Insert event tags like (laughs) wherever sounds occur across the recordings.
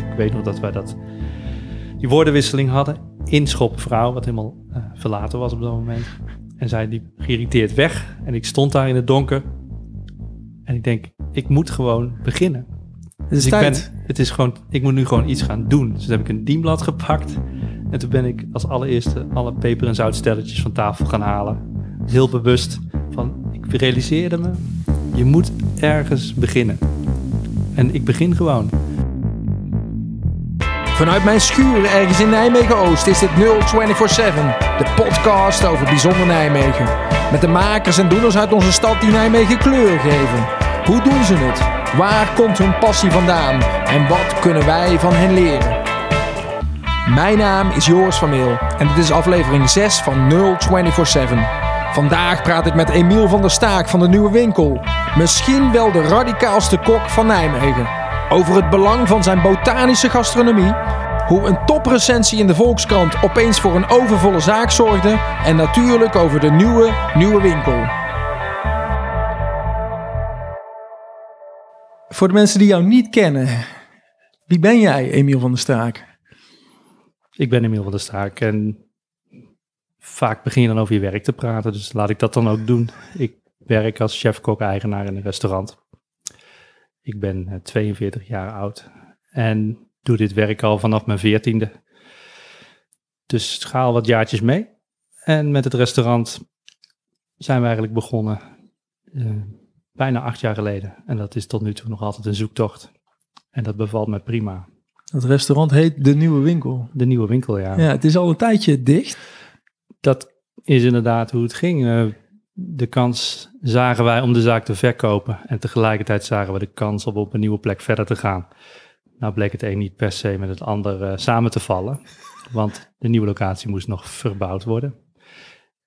Ik weet nog dat wij dat, die woordenwisseling hadden. Inschop vrouw, wat helemaal eh, verlaten was op dat moment. En zij liep geïrriteerd weg. En ik stond daar in het donker. En ik denk, ik moet gewoon beginnen. Het is Dus ik, tijd. ben, het is gewoon, ik moet nu gewoon iets gaan doen. Dus heb ik een dienblad gepakt. En toen ben ik als allereerste alle peper- en zoutstelletjes van tafel gaan halen. Heel bewust van, ik realiseerde me, je moet ergens beginnen. En ik begin gewoon. Vanuit mijn schuur ergens in Nijmegen-Oost is dit 0247, de podcast over bijzonder Nijmegen. Met de makers en doeners uit onze stad die Nijmegen kleur geven. Hoe doen ze het? Waar komt hun passie vandaan? En wat kunnen wij van hen leren? Mijn naam is Joris van Meel en dit is aflevering 6 van 0247. Vandaag praat ik met Emiel van der Staak van de Nieuwe Winkel. Misschien wel de radicaalste kok van Nijmegen. Over het belang van zijn botanische gastronomie. Hoe een toprecensie in de Volkskrant opeens voor een overvolle zaak zorgde. En natuurlijk over de nieuwe Nieuwe Winkel. Voor de mensen die jou niet kennen. Wie ben jij, Emiel van der Staak? Ik ben Emiel van der Staak en vaak begin je dan over je werk te praten. Dus laat ik dat dan ook doen. Ik werk als chef-kok-eigenaar in een restaurant. Ik ben eh, 42 jaar oud en doe dit werk al vanaf mijn veertiende. Dus schaal wat jaartjes mee. En met het restaurant zijn we eigenlijk begonnen eh, bijna acht jaar geleden. En dat is tot nu toe nog altijd een zoektocht. En dat bevalt me prima. Het restaurant heet De Nieuwe Winkel. De nieuwe winkel, Ja, het is al een tijdje dicht. dat is inderdaad hoe het ging. Eh, de kans zagen wij om de zaak te verkopen. En tegelijkertijd zagen we de kans om op een nieuwe plek verder te gaan. Nou bleek het een niet per se met het ander eh, samen te vallen. Want de nieuwe locatie moest nog verbouwd worden.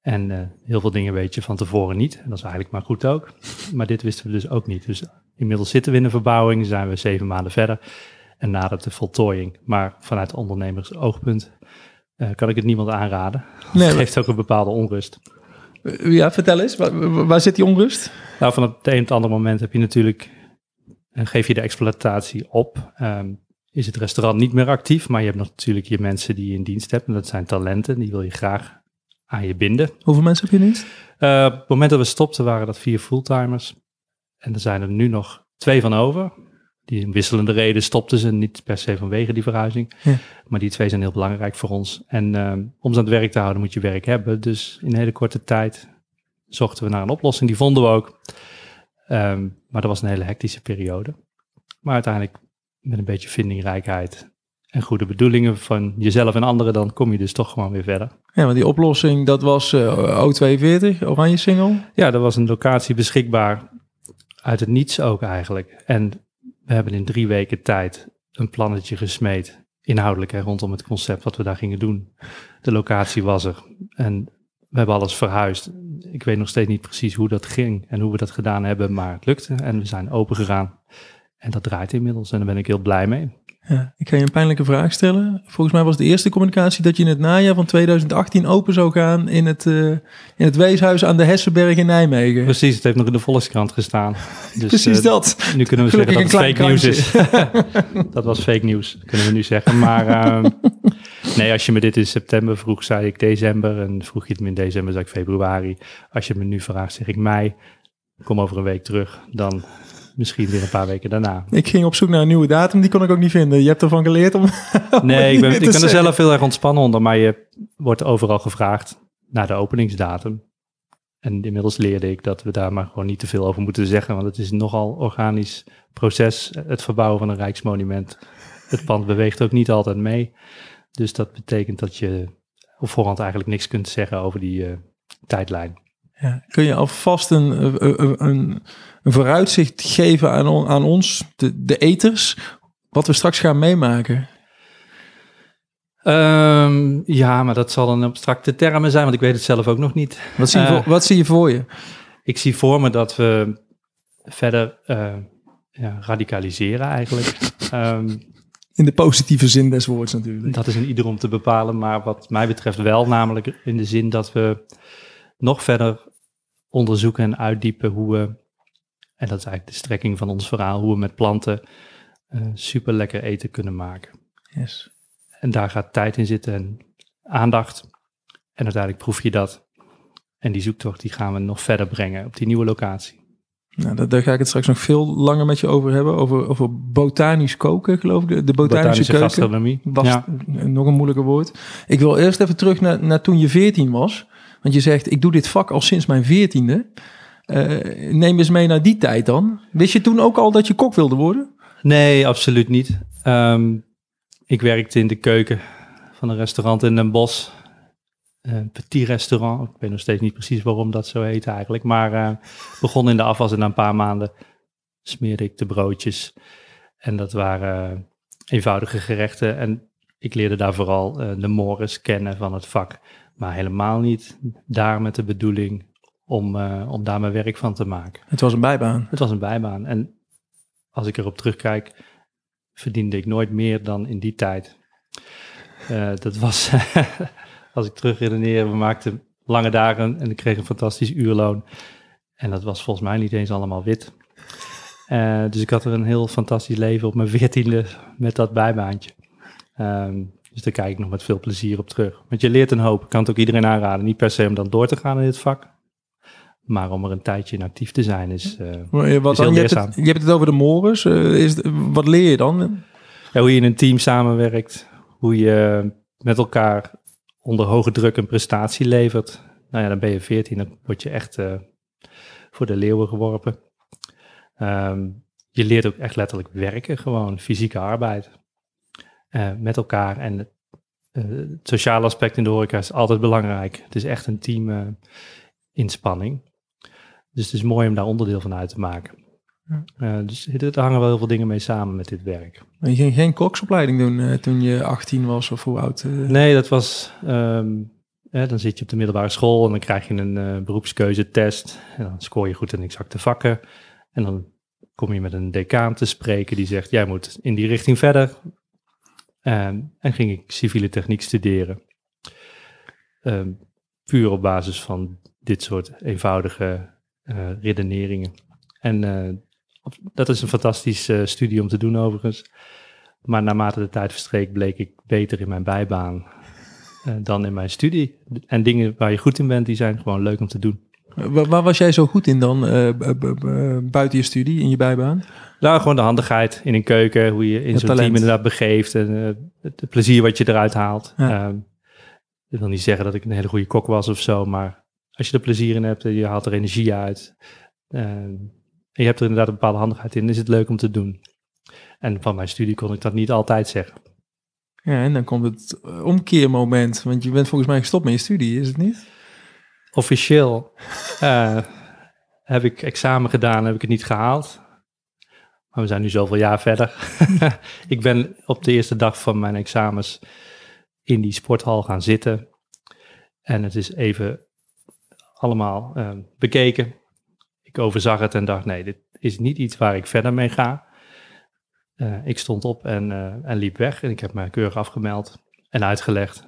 En eh, heel veel dingen weet je van tevoren niet. En dat is eigenlijk maar goed ook. Maar dit wisten we dus ook niet. Dus inmiddels zitten we in de verbouwing. Zijn we zeven maanden verder. En nadert de voltooiing. Maar vanuit ondernemers oogpunt eh, kan ik het niemand aanraden. Nee, Het geeft ook een bepaalde onrust. Ja, vertel eens. Waar, waar zit die onrust? Nou, van het een op het andere moment heb je natuurlijk, en geef je de exploitatie op. Ehm, is het restaurant niet meer actief, maar je hebt natuurlijk je mensen die je in dienst hebt. En dat zijn talenten, die wil je graag aan je binden. Hoeveel mensen heb je nu? Eh, op het moment dat we stopten waren dat vier fulltimers. En er zijn er nu nog twee van over. Die in wisselende reden stopten ze, niet per se vanwege die verhuizing. Ja. Maar die twee zijn heel belangrijk voor ons. En ehm, om ze aan het werk te houden moet je werk hebben. Dus in een hele korte tijd zochten we naar een oplossing. Die vonden we ook. Ehm, maar dat was een hele hectische periode. Maar uiteindelijk met een beetje vindingrijkheid en goede bedoelingen van jezelf en anderen, dan kom je dus toch gewoon weer verder. Ja, maar die oplossing, dat was eh, O42, Oranje Single. Ja, er was een locatie beschikbaar uit het niets ook eigenlijk. En we hebben in drie weken tijd een plannetje gesmeed, inhoudelijk hè, rondom het concept wat we daar gingen doen. De locatie was er en we hebben alles verhuisd. Ik weet nog steeds niet precies hoe dat ging en hoe we dat gedaan hebben, maar het lukte en we zijn open gegaan. En dat draait inmiddels en daar ben ik heel blij mee. Ja, ik ga je een pijnlijke vraag stellen. Volgens mij was de eerste communicatie dat je in het najaar van 2018 open zou gaan in het, eh, in het weeshuis aan de Hessenberg in Nijmegen. Precies, het heeft nog in de Volkskrant gestaan. (laughs) Dus, Precies eh, dat. Nu kunnen we zeggen dat het fake nieuws is. (laughs) dat was fake nieuws, kunnen we nu zeggen. Maar ehm, (laughs) nee, als je me dit in september vroeg, zei ik december. En vroeg je het me in december, zei ik februari. Als je me nu vraagt, zeg ik mei. Kom over een week terug. Dan misschien weer een paar weken daarna. Ik ging op zoek naar een nieuwe datum, die kon ik ook niet vinden. Je hebt ervan geleerd om... (laughs) Nee, ik ben, ik er zelf heel erg ontspannen onder. Maar je wordt overal gevraagd naar de openingsdatum. En inmiddels leerde ik dat we daar maar gewoon niet te veel over moeten zeggen. Want het is een nogal organisch proces, het verbouwen van een rijksmonument. Het pand beweegt ook niet altijd mee. Dus dat betekent dat je op voorhand eigenlijk niks kunt zeggen over die eh, tijdlijn. Ja, kun je alvast een, een, een, een vooruitzicht geven aan, on- aan ons, de, de eters, wat we straks gaan meemaken? Ehm, ja, maar dat zal een abstracte termen zijn, want ik weet het zelf ook nog niet. Wat zie je, Eh, voor, wat zie je voor je? Ik zie voor me dat we verder eh, ja, radicaliseren eigenlijk. (laughs) Ehm, In de positieve zin des woords natuurlijk. dat is een ieder om te bepalen, maar wat mij betreft wel namelijk in de zin dat we nog verder onderzoeken en uitdiepen hoe we, en dat is eigenlijk de strekking van ons verhaal, hoe we met planten eh, super lekker eten kunnen maken. Yes. En daar gaat tijd in zitten en aandacht. En uiteindelijk proef je dat. En die zoektocht die gaan we nog verder brengen op die nieuwe locatie. Nou, daar, daar ga ik het straks nog veel langer met je over hebben. Over, over botanisch koken, geloof ik. De, de botanische, Botanische keuken. gastronomie. Was Ja. nog een moeilijker woord. Ik wil eerst even terug naar, naar toen je 14 was. Want je zegt, ik doe dit vak al sinds mijn veertiende. Eh neem eens mee naar die tijd dan. Wist je toen ook al dat je kok wilde worden? Nee, absoluut niet. Ehm, ik werkte in de keuken van een restaurant in Den Bosch. Een petit restaurant. Ik weet nog steeds niet precies waarom dat zo heet eigenlijk. Maar eh begon in de afwas en na een paar maanden smeerde ik de broodjes. En dat waren eenvoudige gerechten. En ik leerde daar vooral eh, de mores kennen van het vak. Maar helemaal niet daar met de bedoeling om, eh, om daar mijn werk van te maken. Het was een bijbaan. Het was een bijbaan. En als ik erop terugkijk, verdiende ik nooit meer dan in die tijd. Eh, dat was, (laughs) als ik terugredeneer, we maakten lange dagen en ik kreeg een fantastisch uurloon. En dat was volgens mij niet eens allemaal wit. Eh, dus ik had er een heel fantastisch leven op mijn veertiende met dat bijbaantje. Ehm, dus daar kijk ik nog met veel plezier op terug. Want je leert een hoop. Ik kan het ook iedereen aanraden. Niet per se om dan door te gaan in dit vak. Maar om er een tijdje in actief te zijn is... eh, Wat Is heel? Je, hebt het, je hebt het over de mores. Eh, is wat leer je dan? Ja, hoe je in een team samenwerkt, hoe je met elkaar onder hoge druk een prestatie levert. Nou ja, dan ben je 14, dan word je echt voor de leeuwen geworpen. Ehm, je leert ook echt letterlijk werken, gewoon fysieke arbeid met elkaar. En het, eh, het sociale aspect in de horeca is altijd belangrijk. Het is echt een team eh, inspanning. Dus het is mooi om daar onderdeel van uit te maken. Eh, dus er hangen wel heel veel dingen mee samen met dit werk. Je ging geen koksopleiding doen eh, toen je 18 was of hoe oud? eh? Nee, dat was. ehm, dan zit je op de middelbare school en dan krijg je een eh beroepskeuzetest. En dan scoor je goed in exacte vakken. En dan kom je met een decaan te spreken die zegt: Jij moet in die richting verder. Ehm, en ging ik civiele techniek studeren. Ehm, puur op basis van dit soort eenvoudige eh, redeneringen. En eh, dat is een fantastische eh, studie om te doen, overigens. Maar naarmate de tijd verstreek, bleek ik beter in mijn bijbaan dan in mijn studie. En dingen waar je goed in bent, die zijn gewoon leuk om te doen. Waar, waar was jij zo goed in dan, eh, buiten je studie, in je bijbaan? Nou, gewoon de handigheid in een keuken, hoe je in zo'n team inderdaad begeeft en eh, het, plezier wat je eruit haalt. Ja. Ehm, ik wil niet zeggen dat ik een hele goede kok was of zo, maar als je er plezier in hebt en je haalt er energie uit ehm, en je hebt er inderdaad een bepaalde handigheid in, is het leuk om te doen. En van mijn studie kon ik dat niet altijd zeggen. Ja, en dan komt het eh, omkeermoment, want je bent volgens mij gestopt met je studie, is het niet? Officieel eh, heb ik examen gedaan, heb ik het niet gehaald. Maar we zijn nu zoveel jaar verder. (laughs) ik ben op de eerste dag van mijn examens in die sporthal gaan zitten. En het is even allemaal eh, bekeken. Ik overzag het en dacht, nee, dit is niet iets waar ik verder mee ga. Eh, ik stond op en, eh, en liep weg en ik heb me keurig afgemeld en uitgelegd.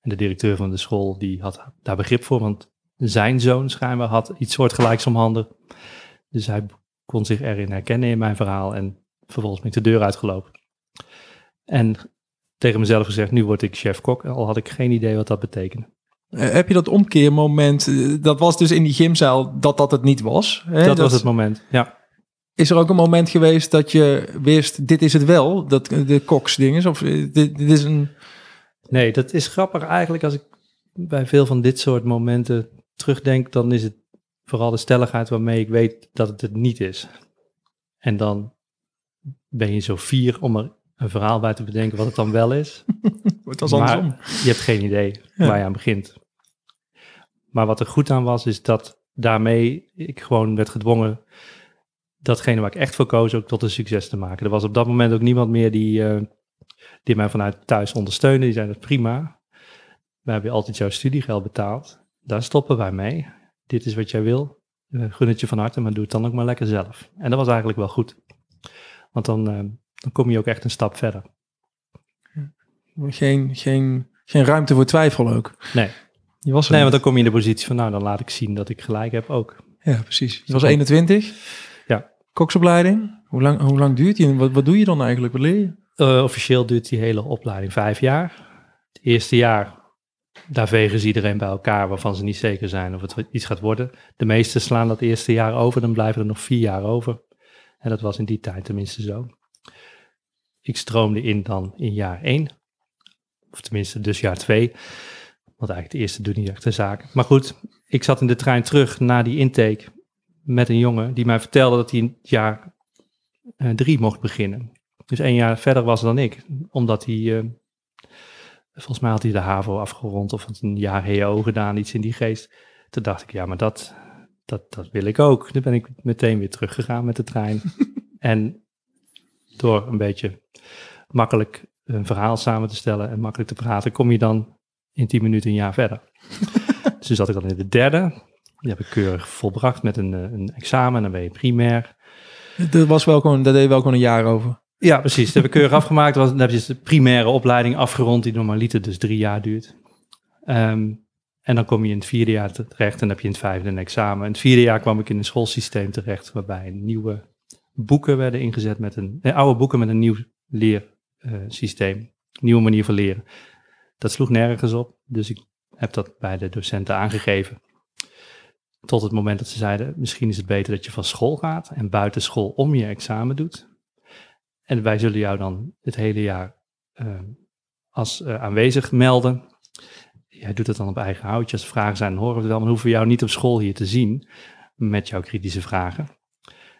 En de directeur van de school die had daar begrip voor, want zijn zoon schijnbaar had iets soortgelijks om handen. Dus hij kon zich erin herkennen in mijn verhaal en vervolgens ben ik de deur uitgelopen. En tegen mezelf gezegd, nu word ik chef-kok, al had ik geen idee wat dat betekende. Eh, heb je dat omkeermoment, eh, dat was dus in die gymzaal, dat dat het niet was? Hè? dat was het moment, ja. Is er ook een moment geweest dat je wist, dit is het wel, dat, de koksdinges? Of eh, dit, dit is een... Nee, dat is grappig eigenlijk als ik bij veel van dit soort momenten terugdenk, dan is het vooral de stelligheid waarmee ik weet dat het het niet is. En dan ben je zo fier om er een verhaal bij te bedenken wat het dan wel is. (laughs) Was Maar andersom. Je hebt geen idee Ja. waar je aan begint. Maar wat er goed aan was, is dat daarmee ik gewoon werd gedwongen datgene waar ik echt voor koos ook tot een succes te maken. Er was op dat moment ook niemand meer die, eh, die mij vanuit thuis ondersteunde. Die zei dat prima. We hebben altijd jouw studiegeld betaald. Daar stoppen wij mee. Dit is wat jij wil. Eh, gun het je van harte, maar doe het dan ook maar lekker zelf. En dat was eigenlijk wel goed. Want dan, eh, dan kom je ook echt een stap verder. Geen, geen, geen ruimte voor twijfel ook. Nee. Je was Nee, want dan kom je in de positie van, nou, dan laat ik zien dat ik gelijk heb ook. Ja, precies. Je was 21. Ja. Koksopleiding? Hoe lang, hoe lang duurt die en wat, wat doe je dan eigenlijk? Wat leer je? Uh, officieel duurt die hele opleiding vijf jaar. Het eerste jaar, daar vegen ze iedereen bij elkaar waarvan ze niet zeker zijn of het iets gaat worden. De meesten slaan dat eerste jaar over, dan blijven er nog vier jaar over. En dat was in die tijd tenminste zo. Ik stroomde in dan in jaar één. Of tenminste dus jaar twee. Want eigenlijk het eerste doet niet echt de zaak. Maar goed, ik zat in de trein terug na die intake met een jongen die mij vertelde dat hij in jaar uh, drie mocht beginnen. Dus één jaar verder was dan ik, omdat hij, uh, volgens mij had hij de HAVO afgerond of een jaar HEO gedaan, iets in die geest. Toen dacht ik, ja, maar dat, dat, dat wil ik ook. Toen ben ik meteen weer teruggegaan met de trein. (laughs) en door een beetje makkelijk een verhaal samen te stellen en makkelijk te praten, kom je dan in tien minuten een jaar verder. (laughs) dus toen zat ik dan in de derde. Die heb ik keurig volbracht met een, een examen. Dan ben je primair. Dat, was wel gewoon, dat deed wel gewoon een jaar over. Ja, precies. Dat heb ik keurig afgemaakt. Dan heb je de primaire opleiding afgerond, die normaliter dus drie jaar duurt. Um, en dan kom je in het vierde jaar terecht en dan heb je in het vijfde een examen. In het vierde jaar kwam ik in een schoolsysteem terecht, waarbij nieuwe boeken werden ingezet met een, eh, oude boeken met een nieuw leersysteem, uh, nieuwe manier van leren. Dat sloeg nergens op, dus ik heb dat bij de docenten aangegeven. Tot het moment dat ze zeiden, misschien is het beter dat je van school gaat en buiten school om je examen doet. En wij zullen jou dan het hele jaar uh, als uh, aanwezig melden. Jij doet het dan op eigen houtje. Als vragen zijn, horen we het wel. Maar hoeven jou niet op school hier te zien met jouw kritische vragen.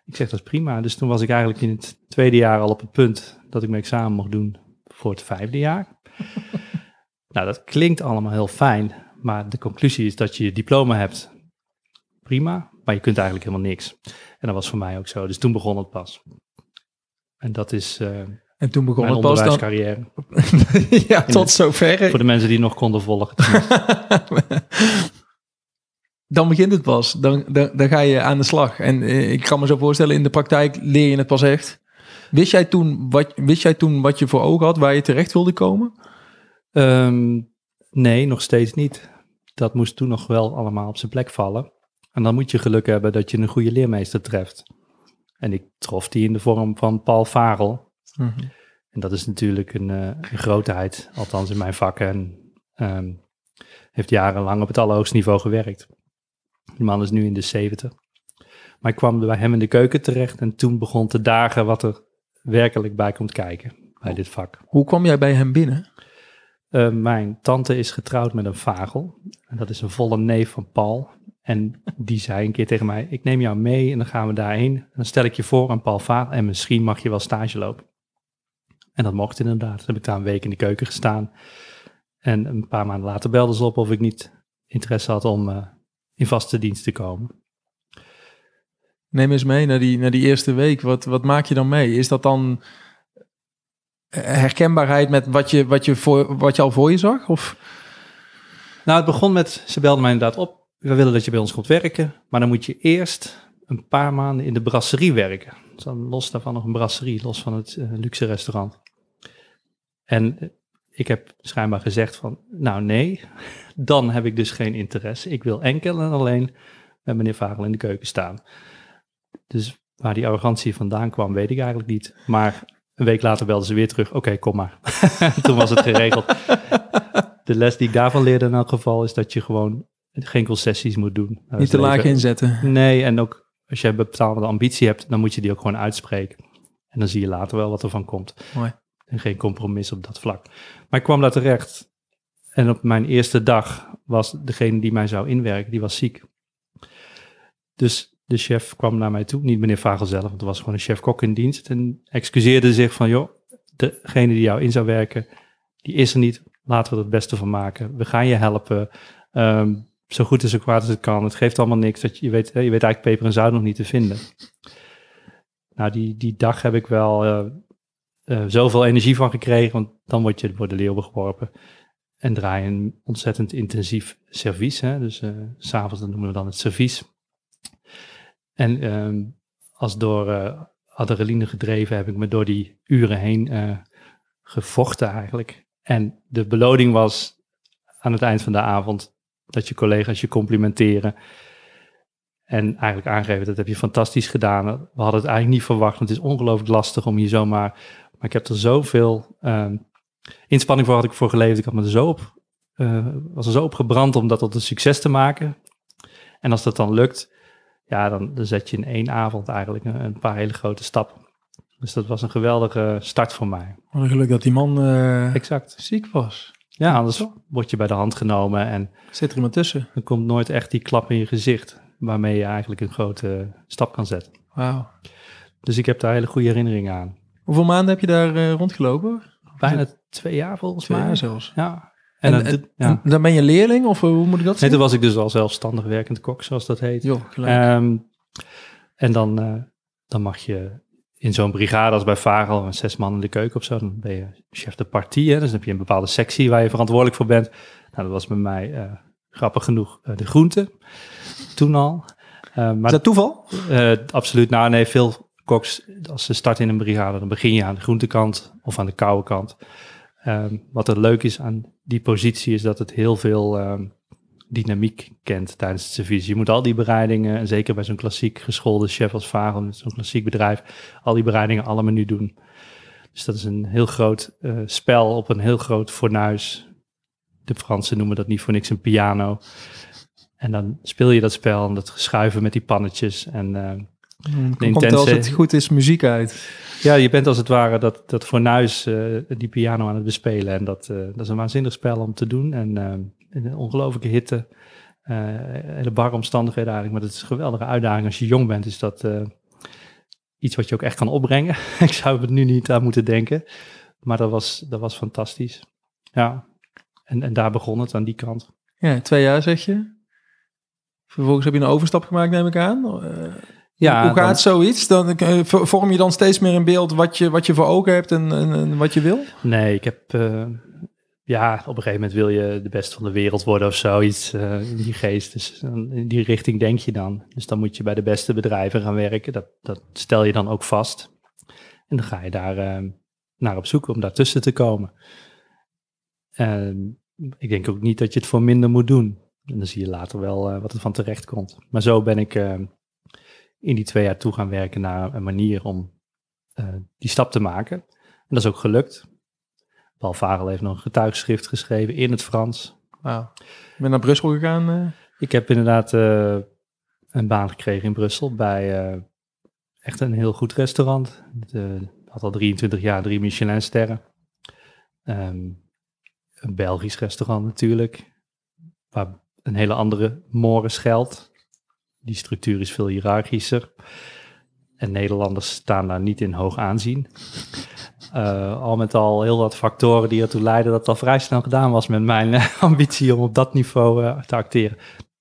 Ik zeg, dat is prima. Dus toen was ik eigenlijk in het tweede jaar al op het punt dat ik mijn examen mocht doen voor het vijfde jaar. (laughs) nou, dat klinkt allemaal heel fijn. Maar de conclusie is dat je je diploma hebt prima, maar je kunt eigenlijk helemaal niks. En dat was voor mij ook zo. Dus toen begon het pas. En dat is uh, en toen begon mijn het pas dan... (laughs) ja, tot zover. Voor de mensen die nog konden volgen. (laughs) dan begint het pas. Dan, dan, dan ga je aan de slag. En eh, ik kan me zo voorstellen, in de praktijk leer je het pas echt. Wist jij toen wat, wist jij toen wat je voor ogen had, waar je terecht wilde komen? Um, nee, nog steeds niet. Dat moest toen nog wel allemaal op zijn plek vallen. En dan moet je geluk hebben dat je een goede leermeester treft. En ik trof die in de vorm van Paul Varel. Mhm. En dat is natuurlijk een, uh, een, grootheid, althans in mijn vak. En um, heeft jarenlang op het allerhoogste niveau gewerkt. Die man is nu in de 70. Maar ik kwam bij hem in de keuken terecht en toen begon te dagen wat er werkelijk bij komt kijken bij dit vak. Hoe kwam jij bij hem binnen? Uh, mijn tante is getrouwd met een vagel. En dat is een volle neef van Paul. En die zei een keer tegen mij, ik neem jou mee en dan gaan we daarheen. En dan stel ik je voor aan Paul Vaal en misschien mag je wel stage lopen. En dat mocht inderdaad. Dan heb ik daar een week in de keuken gestaan. En een paar maanden later belde ze op of ik niet interesse had om uh, in vaste dienst te komen. Neem eens mee naar die, naar die eerste week. Wat, wat maak je dan mee? Is dat dan herkenbaarheid met wat je, wat je, voor, wat je al voor je zag? Of? Nou, het begon met, ze belde mij inderdaad op we willen dat je bij ons komt werken, maar dan moet je eerst een paar maanden in de brasserie werken. Dus dan los daarvan nog een brasserie, los van het uh, luxe restaurant. En eh, ik heb schijnbaar gezegd van, nou nee, (laughs) dan heb ik dus geen interesse. Ik wil enkel en alleen met meneer Vagel in de keuken staan. Dus waar die arrogantie vandaan kwam, weet ik eigenlijk niet. Maar een week later belden ze weer terug, oké, kom maar. (laughs) Toen was het geregeld. (laughs) De les die ik daarvan leerde in elk geval is dat je gewoon geen concessies moet doen. Niet te laag inzetten. Nee, en ook als je bepaalde ambitie hebt, dan moet je die ook gewoon uitspreken. En dan zie je later wel wat er van komt. Mooi. En geen compromis op dat vlak. Maar ik kwam daar terecht. En op mijn eerste dag was degene die mij zou inwerken, die was ziek. Dus de chef kwam naar mij toe, niet meneer Vagel zelf, want er was gewoon een chef-kok in dienst. En excuseerde zich van, joh, degene die jou in zou werken, die is er niet. Laten we er het beste van maken. We gaan je helpen. Um, zo goed en zo kwaad als het kan. Het geeft allemaal niks. Dat je, weet, je weet eigenlijk peper en zout nog niet te vinden. Nou, die, die dag heb ik wel uh, uh, zoveel energie van gekregen. Want dan word je voor de leeuw geworpen. En draai een ontzettend intensief servies. Dus uh, s'avonds noemen we dan het servies. En uh, als door adrenaline gedreven heb ik me door die uren heen gevochten eigenlijk. En de beloning was aan het eind van de avond dat je collega's je complimenteren. En eigenlijk aangeven, dat heb je fantastisch gedaan. We hadden het eigenlijk niet verwacht, want het is ongelooflijk lastig om hier zomaar... Maar ik heb er zoveel ehm, inspanning voor had ik voor geleefd. Ik had me er zo op, eh, was er zo op gebrand om dat tot een succes te maken. En als dat dan lukt, ja, dan, dan zet je in één avond eigenlijk een, een paar hele grote stappen. Dus dat was een geweldige start voor mij. Wat een geluk dat die man eh, Exact. ziek was. Ja, anders word je bij de hand genomen en Zit er iemand tussen? er komt nooit echt die klap in je gezicht waarmee je eigenlijk een grote stap kan zetten. Wauw. Dus ik heb daar hele goede herinneringen aan. Hoeveel maanden heb je daar eh, rondgelopen? Bijna twee jaar volgens Twee mij. jaar zelfs. Ja. En, En, en, dat- ja. en dan ben je leerling of eh, hoe moet ik dat Nee, zien? toen was ik dus al zelfstandig werkend kok, zoals dat heet. Gelijk. Ehm, en dan, eh, dan mag je in zo'n brigade als bij Varel, met zes man in de keuken of zo, dan ben je chef de partie. Hè? Dus dan heb je een bepaalde sectie waar je verantwoordelijk voor bent. Nou, dat was bij mij eh, grappig genoeg eh, de groente, toen al. Eh, maar Is dat toeval? absoluut, nou nee, veel koks, als ze starten in een brigade, dan begin je aan de groentekant of aan de koude kant. Ehm, wat er leuk is aan die positie is dat het heel veel ehm, dynamiek kent tijdens het servies. Je moet al die bereidingen, en zeker bij zo'n klassiek geschoolde chef als Varel, met zo'n klassiek bedrijf, al die bereidingen alle menu doen. Dus dat is een heel groot eh, spel op een heel groot fornuis. De Fransen noemen dat niet voor niks een piano. En dan speel je dat spel en dat schuiven met die pannetjes. En eh, Dan komt als intense- het goed is muziek uit. ja, je bent als het ware dat, dat fornuis, eh, die piano aan het bespelen. En dat, dat is een waanzinnig spel om te doen. En eh, in een ongelooflijke hitte, eh hele barre omstandigheden eigenlijk. Maar het is een geweldige uitdaging. Als je jong bent, is dat eh, iets wat je ook echt kan opbrengen. (laughs) Ik zou het nu niet aan moeten denken. Maar dat was, dat was fantastisch. Ja, en, en daar begon het aan die kant. Ja, twee jaar zeg je. Vervolgens heb je een overstap gemaakt, neem ik aan. Eh, Ja, hoe dan- gaat zoiets? Dan vorm je dan steeds meer in beeld wat je, wat je voor ogen hebt en, en, en wat je wil? Nee, ik heb. Ja, op een gegeven moment wil je de beste van de wereld worden of zoiets eh, in die geest. Dus in die richting denk je dan. Dus dan moet je bij de beste bedrijven gaan werken. Dat, dat stel je dan ook vast. En dan ga je daar eh, naar op zoek om daartussen te komen. En ik denk ook niet dat je het voor minder moet doen. En dan zie je later wel eh, wat er van terecht komt. Maar zo ben ik eh, in die twee jaar toe gaan werken naar een manier om eh, die stap te maken. En dat is ook gelukt. Paul Varel heeft nog een getuigschrift geschreven in het Frans. Ik ben naar Brussel gegaan. eh. Ik heb inderdaad eh, een baan gekregen in Brussel bij eh, echt een heel goed restaurant. Het had al 23 jaar drie Michelin-sterren. Ehm, een Belgisch restaurant natuurlijk, waar een hele andere moren schuilt. Die structuur is veel hiërarchischer. En Nederlanders staan daar niet in hoog aanzien. Eh, al met al heel wat factoren die ertoe leiden dat het al vrij snel gedaan was met mijn eh, (laughs) ambitie om op dat niveau eh, te acteren.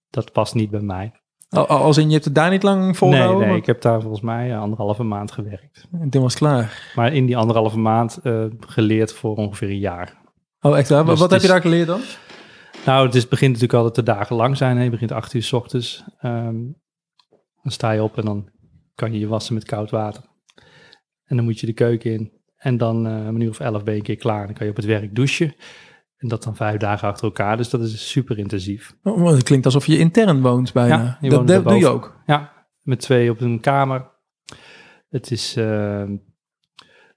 Dat past niet bij mij. Al- al- Als in, je hebt het daar niet lang Nee, volgehouden? nee, ik heb daar volgens mij anderhalve maand gewerkt. En toen was het klaar. Maar in die anderhalve maand geleerd voor ongeveer een jaar. Oh, echt waar? Dus Wat heb je daar geleerd dan? Nou, het is, begint natuurlijk altijd te dagenlang zijn. Hè. Je begint acht uur s ochtends. Ehm, dan sta je op en dan kan je je wassen met koud water. En dan moet je de keuken in. En dan eh een uur of elf ben je een keer klaar. Dan kan je op het werk douchen. En dat dan vijf dagen achter elkaar. Dus dat is super intensief. Oh, het klinkt alsof je intern woont bijna. Ja, je dat woont dat doe je ook. Ja, met twee op een kamer. Het is, ehm,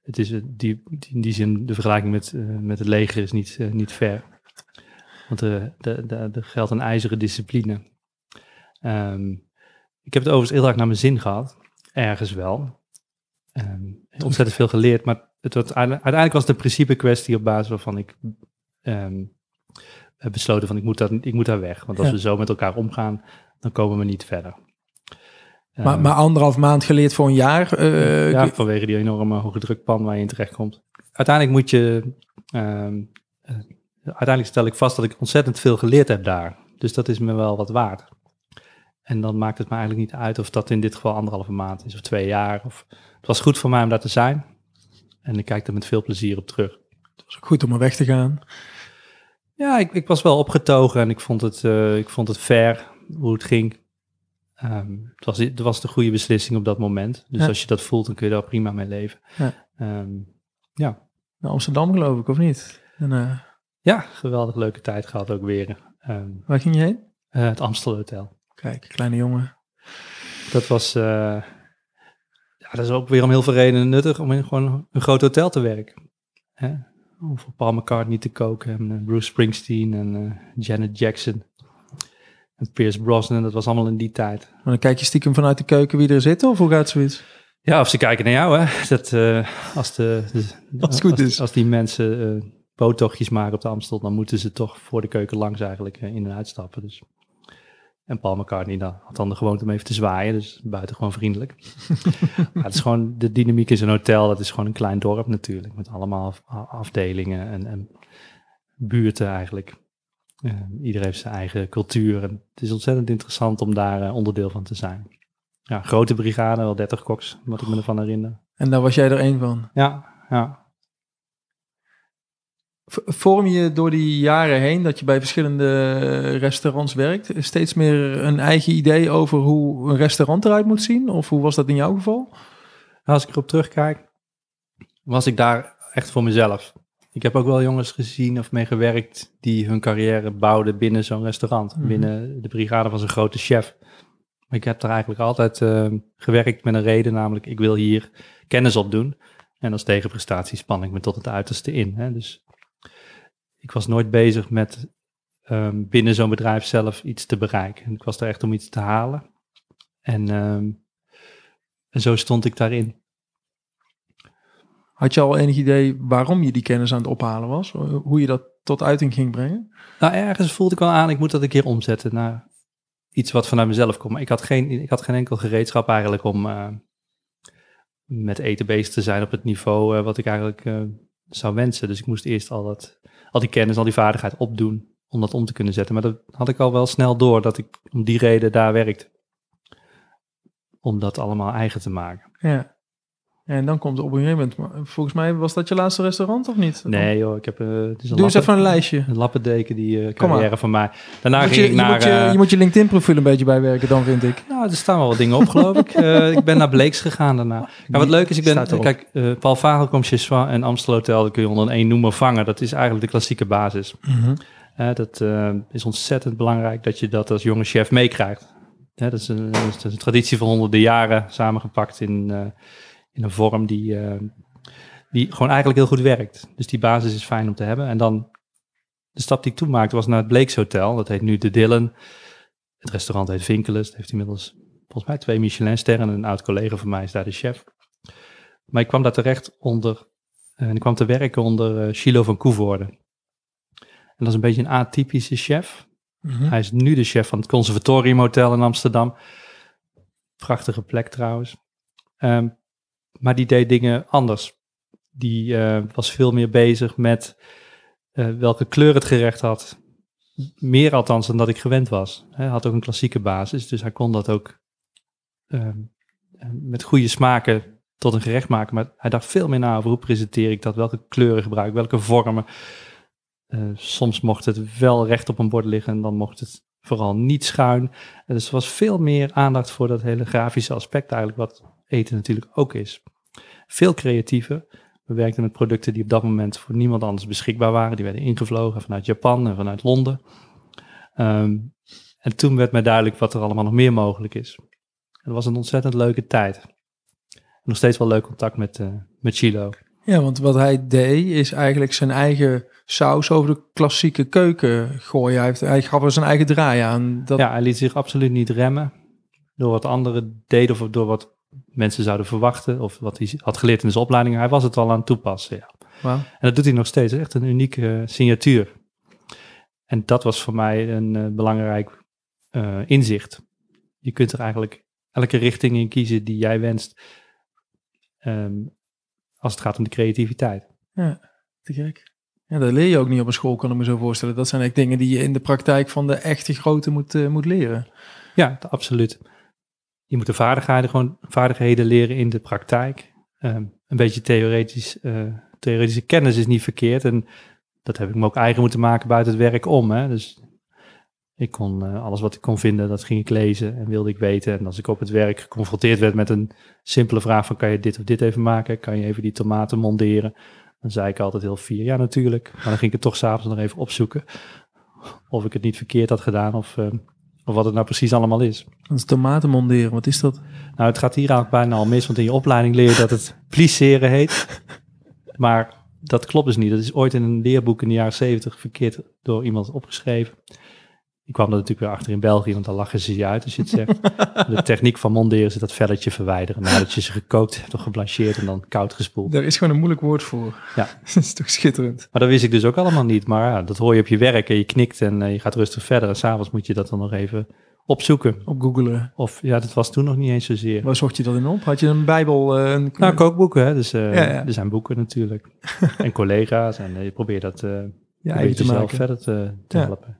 het is eh, die, die, in die zin, de vergelijking met, eh, met het leger is niet, niet ver. Want er de, de, de geldt een ijzeren discipline. Ehm, ik heb het overigens heel erg naar mijn zin gehad. Ergens wel. Ehm, ontzettend veel geleerd. Maar het uite- uiteindelijk was het een principe kwestie op basis waarvan ik ehm, heb besloten van ik moet, dat, ik moet daar weg. Want als Ja. we zo met elkaar omgaan, dan komen we niet verder. Maar, Ehm, maar anderhalf maand geleerd voor een jaar. eh, ja, vanwege die enorme hoge drukpan waar je in terecht komt. Uiteindelijk moet je. eh, uiteindelijk stel ik vast dat ik ontzettend veel geleerd heb daar. Dus dat is me wel wat waard. En dan maakt het me eigenlijk niet uit of dat in dit geval anderhalve maand is of twee jaar. Of, het was goed voor mij om daar te zijn. En ik kijk er met veel plezier op terug. Het was ook goed om er weg te gaan. Ja, ik, ik was wel opgetogen en ik vond het, eh, ik vond het fair hoe het ging. Ehm, het, was, het was de goede beslissing op dat moment. Dus Ja. als je dat voelt, dan kun je daar prima mee leven. Ja. Ehm, ja. Naar Amsterdam geloof ik, of niet? En, eh, ja, geweldig leuke tijd gehad ook weer. Ehm, waar ging je heen? eh, het Amstel Hotel. Kijk, kleine jongen. Dat was, uh, ja, dat is ook weer om heel veel redenen nuttig om in gewoon een groot hotel te werken. Hè? Om voor Paul McCartney te koken en uh, Bruce Springsteen en uh, Janet Jackson. En Pierce Brosnan, dat was allemaal in die tijd. Maar dan kijk je stiekem vanuit de keuken wie er zit, of hoe gaat zoiets? Ja, of ze kijken naar jou, hè. Dat, als, de, als het goed als, is. Als die mensen boottochtjes maken op de Amstel, dan moeten ze toch voor de keuken langs eigenlijk in en uitstappen. Dus. En Paul McCartney dan, had dan de gewoonte om even te zwaaien, dus buiten gewoon vriendelijk. (laughs) maar het is gewoon, de dynamiek in zo'n hotel, dat is gewoon een klein dorp natuurlijk, met allemaal afdelingen en, en buurten eigenlijk. Uh, iedereen heeft zijn eigen cultuur en het is ontzettend interessant om daar uh, onderdeel van te zijn. Ja, grote brigade, wel 30 koks, wat ik me ervan herinner. En daar was jij er één van? Ja, ja. Vorm je door die jaren heen dat je bij verschillende restaurants werkt, steeds meer een eigen idee over hoe een restaurant eruit moet zien? Of hoe was dat in jouw geval? Nou, als ik erop terugkijk, was ik daar echt voor mezelf. Ik heb ook wel jongens gezien of mee gewerkt die hun carrière bouwden binnen zo'n restaurant, Mhm. binnen de brigade van zo'n grote chef. Maar ik heb daar eigenlijk altijd uh, gewerkt met een reden, namelijk ik wil hier kennis opdoen. En als tegenprestatie span ik me tot het uiterste in. Hè? Dus ik was nooit bezig met um, binnen zo'n bedrijf zelf iets te bereiken. Ik was er echt om iets te halen. En, um, en zo stond ik daarin. Had je al enig idee waarom je die kennis aan het ophalen was? Hoe je dat tot uiting ging brengen? Nou, ergens voelde ik wel aan, ik moet dat een keer omzetten naar iets wat vanuit mezelf komt. Maar ik had geen, ik had geen enkel gereedschap eigenlijk om uh, met eten bezig te zijn op het niveau uh, wat ik eigenlijk uh, zou wensen. Dus ik moest eerst al, dat, al die kennis, al die vaardigheid opdoen om dat om te kunnen zetten. Maar dat had ik al wel snel door dat ik om die reden daar werkte. Om dat allemaal eigen te maken. Ja. En dan komt op een gegeven moment, volgens mij was dat je laatste restaurant of niet? Nee joh, ik heb... Uh, het is een Doe eens even een lijstje. Een lappendeken, die uh, carrière van mij. Daarna ging je, ik naar... Je moet je, uh, je, moet je LinkedIn profiel een beetje bijwerken dan, vind ik. Nou, er staan wel wat dingen op, geloof ik. Uh, (laughs) ik ben naar Bleeks gegaan daarna. Ja, wat leuk is, ik ben... Kijk, uh, Paul Vagelkom, Chiswa en Amstel Hotel, dat kun je onder één noemer vangen. Dat is eigenlijk de klassieke basis. Mm -hmm. Uh, dat is ontzettend belangrijk dat je dat als jonge chef meekrijgt. dat, is een, dat is een traditie van honderden jaren samengepakt in, uh, in een vorm die, uh, die gewoon eigenlijk heel goed werkt. Dus die basis is fijn om te hebben. En dan de stap die ik toen maakte was naar het Bleeks Hotel. Dat heet nu De Dillen. Het restaurant heet Vinkelus. Het heeft inmiddels volgens mij twee Michelin-sterren. Een oud collega van mij is daar de chef. Maar ik kwam daar terecht onder... En ik kwam te werken onder uh, Chilo van Koevoorde. En dat is een beetje een atypische chef. Mm -hmm. Hij is nu de chef van het Conservatorium Hotel in Amsterdam. Prachtige plek trouwens. Um, maar die deed dingen anders. Die uh, was veel meer bezig met uh, welke kleur het gerecht had. Meer althans dan dat ik gewend was. Hij had ook een klassieke basis, dus hij kon dat ook uh, met goede smaken tot een gerecht maken. Maar hij dacht veel meer na over hoe presenteer ik dat, welke kleuren gebruik ik, welke vormen. Soms mocht het wel recht op een bord liggen en dan mocht het vooral niet schuin. Dus er was veel meer aandacht voor dat hele grafische aspect eigenlijk, wat eten natuurlijk ook is. Veel creatiever. We werkten met producten die op dat moment voor niemand anders beschikbaar waren. Die werden ingevlogen vanuit Japan en vanuit Londen. Um, en toen werd mij duidelijk wat er allemaal nog meer mogelijk is. En dat was een ontzettend leuke tijd. Nog steeds wel leuk contact met, uh, met Chilo. Ja, want wat hij deed is eigenlijk zijn eigen saus over de klassieke keuken gooien. Hij, heeft, hij gaf er zijn eigen draai aan. Dat... Ja, hij liet zich absoluut niet remmen door wat anderen deden of door wat mensen zouden verwachten. Of wat hij had geleerd in zijn opleiding. Hij was het al aan het toepassen, ja. Wow. En dat doet hij nog steeds. Echt een unieke uh, signatuur. En dat was voor mij een uh, belangrijk uh, inzicht. Je kunt er eigenlijk elke richting in kiezen die jij wenst. Um, als het gaat om de creativiteit. Ja, te gek. Ja, dat leer je ook niet op een school, kan ik me zo voorstellen. Dat zijn echt dingen die je in de praktijk van de echte grote moet, uh, moet leren. Ja, absoluut. Je moet de vaardigheden, gewoon vaardigheden leren in de praktijk. Um, een beetje theoretisch, uh, theoretische kennis is niet verkeerd. En dat heb ik me ook eigen moeten maken buiten het werk om. Hè. Dus ik kon uh, alles wat ik kon vinden, dat ging ik lezen en wilde ik weten. En als ik op het werk geconfronteerd werd met een simpele vraag van kan je dit of dit even maken? Kan je even die tomaten monderen? Dan zei ik altijd heel fier, ja natuurlijk. Maar dan ging ik het toch s'avonds nog even opzoeken. Of ik het niet verkeerd had gedaan of, uh, of wat het nou precies allemaal is. Dat is tomaten monderen, wat is dat? Nou, het gaat hier eigenlijk bijna al mis, want in je opleiding leer je dat het (laughs) plisseren heet. Maar dat klopt dus niet. Dat is ooit in een leerboek in de jaren zeventig verkeerd door iemand opgeschreven. Ik kwam er natuurlijk weer achter in België, want dan lachen ze je uit als je het zegt. (laughs) De techniek van monderen is dat velletje verwijderen nadat je ze gekookt hebt of geblancheerd en dan koud gespoeld. Daar is gewoon een moeilijk woord voor. Ja. (laughs) dat is toch schitterend. Maar dat wist ik dus ook allemaal niet. Maar ja, dat hoor je op je werk en je knikt en eh, je gaat rustig verder. En s'avonds moet je dat dan nog even opzoeken. Op googelen. Of ja, dat was toen nog niet eens zozeer. Waar zocht je dat in op? Had je een bijbel? eh, een... Nou, kookboeken, hè. Dus eh, Ja, ja. er zijn boeken natuurlijk. (laughs) en collega's. En je probeert dat ja, zelf verder te, te helpen.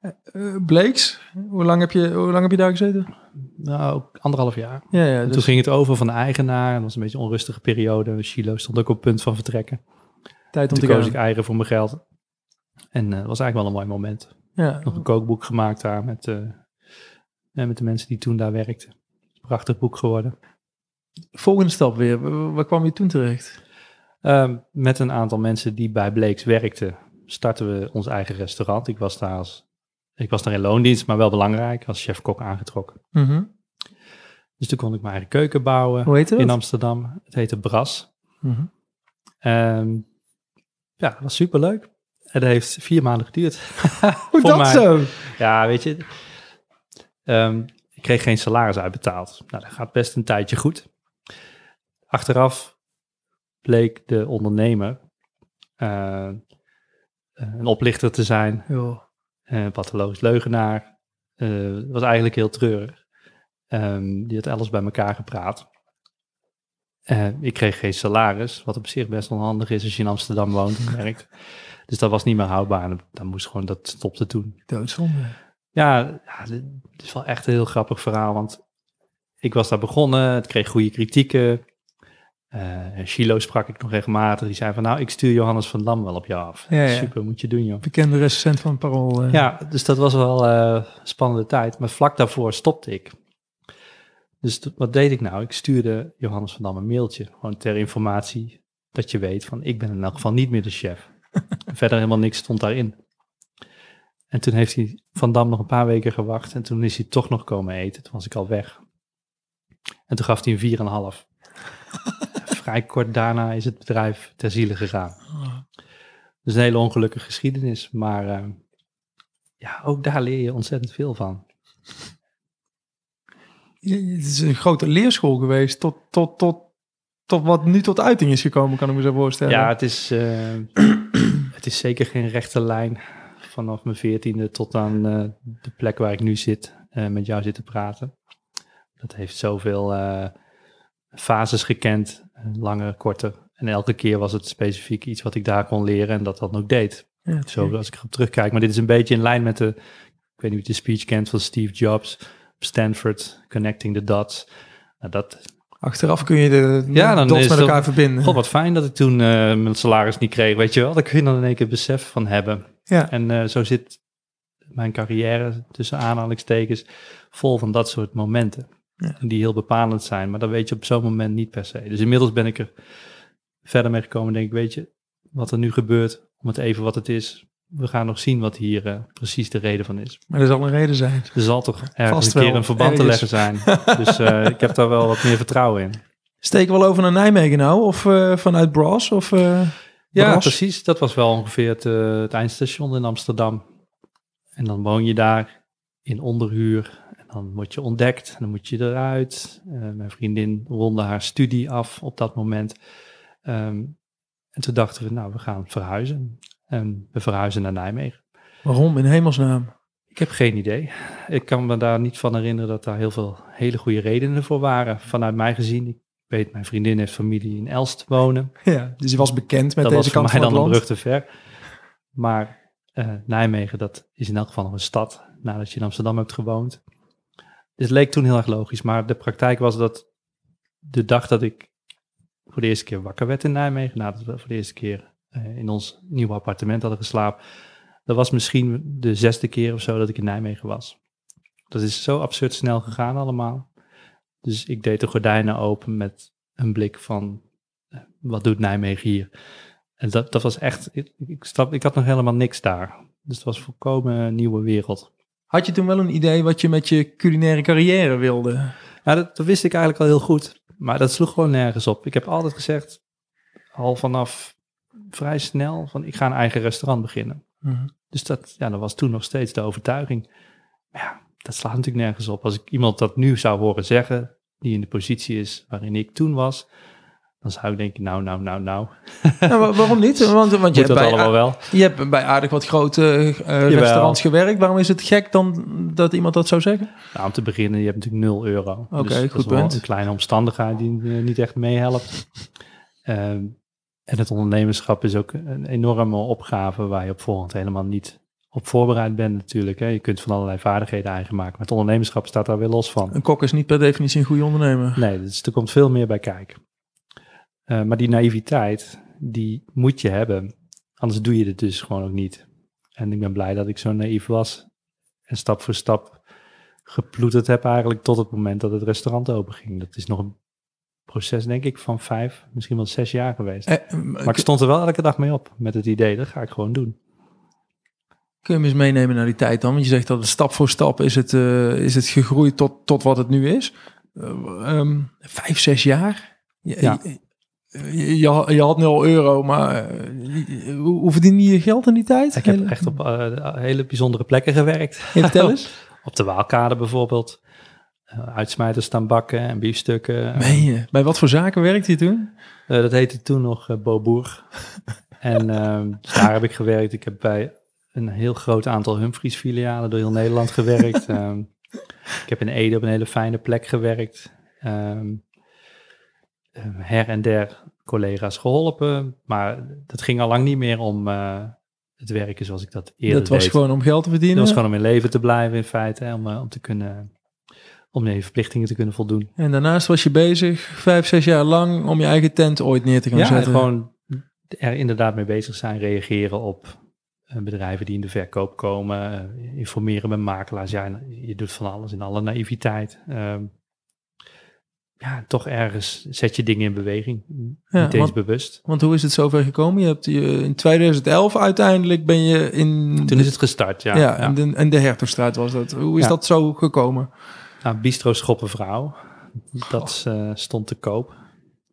Ja. Eh, Bleeks, hoe lang, heb je, hoe lang heb je daar gezeten? Nou, anderhalf jaar. Ja, ja En dus Toen ging het over van de eigenaar. En dat was een beetje een onrustige periode. Chilo stond ook op het punt van vertrekken. tijd om Toen te koos ik eigen voor mijn geld. En eh, het was eigenlijk wel een mooi moment. Ja. Nog een kookboek gemaakt daar met, eh, met de mensen die toen daar werkten. Prachtig boek geworden. Volgende stap weer. Waar waar kwam je toen terecht? Ehm, met een aantal mensen die bij Bleeks werkten, startten we ons eigen restaurant. Ik was daar, als, ik was daar in loondienst, maar wel belangrijk, als chef-kok aangetrokken. Mhm. Dus toen kon ik mijn eigen keuken bouwen Hoe heette dat? in Amsterdam. Het heette Bras. Mhm. Ehm, ja, dat was superleuk. Het heeft vier maanden geduurd. (laughs) Hoe dat mij. zo? Ja, weet je, ehm, ik kreeg geen salaris uitbetaald. Nou, dat gaat best een tijdje goed. Achteraf bleek de ondernemer eh, een oplichter te zijn, Ja. Een pathologisch leugenaar. Eh, was eigenlijk heel treurig. Ehm, die had alles bij elkaar gepraat. Eh, ik kreeg geen salaris, wat op zich best onhandig is als je in Amsterdam woont en werkt. Dus dat was niet meer houdbaar. Dan moest gewoon, dat stopte toen. Doodzonde. Ja, ja, dit is wel echt een heel grappig verhaal, want ik was daar begonnen, het kreeg goede kritieken. Eh Chilo sprak ik nog regelmatig, die zei van nou, ik stuur Johannes van Dam wel op je af. Ja, ja. Super, moet je doen joh. Bekende recensent van Parool. eh. Ja, dus dat was wel eh, een spannende tijd, maar vlak daarvoor stopte ik. Dus wat deed ik nou? Ik stuurde Johannes van Dam een mailtje, gewoon ter informatie, dat je weet van ik ben in elk geval niet meer de chef. (laughs) Verder helemaal niks stond daarin. En toen heeft hij Van Dam nog een paar weken gewacht. En toen is hij toch nog komen eten. Toen was ik al weg. En toen gaf hij een 4,5. (laughs) Vrij kort daarna is het bedrijf ter ziele gegaan. Ah. Dus een hele ongelukkige geschiedenis. Maar eh, ja, ook daar leer je ontzettend veel van. Het is een grote leerschool geweest tot, tot, tot, tot wat nu tot uiting is gekomen, kan ik me zo voorstellen. Ja, het is, eh, (clears throat) het is zeker geen rechte lijn. Vanaf mijn veertiende tot aan eh, de plek waar ik nu zit, met jou zitten praten. Dat heeft zoveel fases gekend, eh, lange, korte. En elke keer was het specifiek iets wat ik daar kon leren en dat dat ook deed. Ja, Zo als ik erop terugkijk. Maar dit is een beetje in lijn met de, ik weet niet of je de speech kent van Steve Jobs Stanford, Connecting the Dots. Nou, dat, Achteraf kun je de Ja, dan dots is met elkaar verbinden. God, wat fijn dat ik toen eh, mijn salaris niet kreeg, weet je wel. Daar kun je dan in één keer besef van hebben. Ja. En eh, zo zit mijn carrière, tussen aanhalingstekens, vol van dat soort momenten. Ja. Die heel bepalend zijn, maar dat weet je op zo'n moment niet per se. Dus inmiddels ben ik er verder mee gekomen, denk ik, weet je, wat er nu gebeurt, om het even wat het is. We gaan nog zien wat hier eh, precies de reden van is. Maar er zal een reden zijn. Er zal toch ergens Vast een keer een verband te leggen zijn. Dus eh, (laughs) ik heb daar wel wat meer vertrouwen in. Steken we wel over naar Nijmegen nou? Of eh, vanuit Bras? Of, Ja, Bras? precies. Dat was wel ongeveer het, het eindstation in Amsterdam. En dan woon je daar in onderhuur. Dan word je ontdekt. En dan moet je eruit. Eh, mijn vriendin ronde haar studie af op dat moment. Ehm, en toen dachten we, nou, we gaan verhuizen. En we verhuizen naar Nijmegen. Waarom in hemelsnaam? Ik heb geen idee. Ik kan me daar niet van herinneren dat daar heel veel hele goede redenen voor waren. Vanuit mij gezien, ik weet, mijn vriendin heeft familie in Elst wonen. (laughs) Ja, dus je was bekend met dat deze was voor kant mij van dan het een land. brug te ver. Maar eh, Nijmegen, dat is in elk geval nog een stad, nadat je in Amsterdam hebt gewoond. Het leek toen heel erg logisch, maar de praktijk was dat de dag dat ik voor de eerste keer wakker werd in Nijmegen, nadat we voor de eerste keer eh, in ons nieuwe appartement hadden geslapen, dat was misschien de zesde keer of zo dat ik in Nijmegen was. Dat is zo absurd snel gegaan allemaal. Dus ik deed de gordijnen open met een blik van, eh, wat doet Nijmegen hier? En dat, dat was echt, ik, ik, stap, ik had nog helemaal niks daar. Dus het was volkomen nieuwe wereld. Had je toen wel een idee wat je met je culinaire carrière wilde? Ja, dat, dat wist ik eigenlijk al heel goed. Maar dat sloeg gewoon nergens op. Ik heb altijd gezegd, al vanaf vrij snel, van ik ga een eigen restaurant beginnen. Mhm. Dus dat, ja, dat was toen nog steeds de overtuiging. Maar ja, dat slaat natuurlijk nergens op. Als ik iemand dat nu zou horen zeggen, die in de positie is waarin ik toen was, dan zou ik denken, nou, nou, nou, nou, Nou, wa- waarom niet? (laughs) Want, want je, hebt dat bij, allemaal wel. je hebt bij aardig wat grote eh, restaurants gewerkt. Waarom is het gek dan dat iemand dat zou zeggen? Nou, om te beginnen, je hebt natuurlijk 0 euro. Oké, dus dat goed is wel punt. een kleine omstandigheid die eh, niet echt meehelpt. Ehm, en het ondernemerschap is ook een enorme opgave waar je op voorhand helemaal niet op voorbereid bent natuurlijk. Hè. Je kunt van allerlei vaardigheden eigen maken, maar het ondernemerschap staat daar weer los van. Een kok is niet per definitie een goede ondernemer. Nee, dus er komt veel meer bij kijken. Eh, maar die naïviteit, die moet je hebben. Anders doe je het dus gewoon ook niet. En ik ben blij dat ik zo naïef was. En stap voor stap geploeterd heb eigenlijk tot het moment dat het restaurant open ging. Dat is nog een proces, denk ik, van vijf, misschien wel zes jaar geweest. Eh, Maar ik stond er wel elke dag mee op met het idee, dat ga ik gewoon doen. Kun je me eens meenemen naar die tijd dan? Want je zegt dat het stap voor stap is het, eh, is het gegroeid tot, tot wat het nu is. Eh, ehm, vijf, zes jaar? Je, Ja. je, je, je had- je had 0 euro, maar eh, hoe, hoe verdien je je geld in die tijd? Ik heb echt op eh, hele bijzondere plekken gewerkt. Vertel (laughs) eens. Op de Waalkade bijvoorbeeld. Uh, uitsmijters staan bakken en biefstukken. Meen je? Bij wat voor zaken werkte je toen? Eh, dat heette toen nog eh Boboer. (laughs) en ehm, dus daar heb ik gewerkt. Ik heb bij een heel groot aantal Humphries filialen door heel Nederland gewerkt. (laughs) Ehm, ik heb in Ede op een hele fijne plek gewerkt. Ehm, eh, her en der collega's geholpen. Maar dat ging al lang niet meer om eh, het werken zoals ik dat eerder dat was deed. gewoon om geld te verdienen. Dat was gewoon om in leven te blijven in feite. Hè, om, eh, om te kunnen... Om je verplichtingen te kunnen voldoen. En daarnaast was je bezig, vijf, zes jaar lang, om je eigen tent ooit neer te gaan Ja, en zetten. gewoon er inderdaad mee bezig zijn, reageren op eh, bedrijven die in de verkoop komen, informeren met makelaars. Ja, je doet van alles in alle naïviteit. Ehm, ja, toch ergens zet je dingen in beweging. Ja, niet eens want- bewust. Want hoe is het zover gekomen? Je hebt je, in 2011 uiteindelijk ben je in... Toen is het gestart, ja. ja, ja. En, de, en de Hertogstraat was dat. Hoe is Ja. dat zo gekomen? Nou, Bistro Schoppenvrouw, dat eh, stond te koop.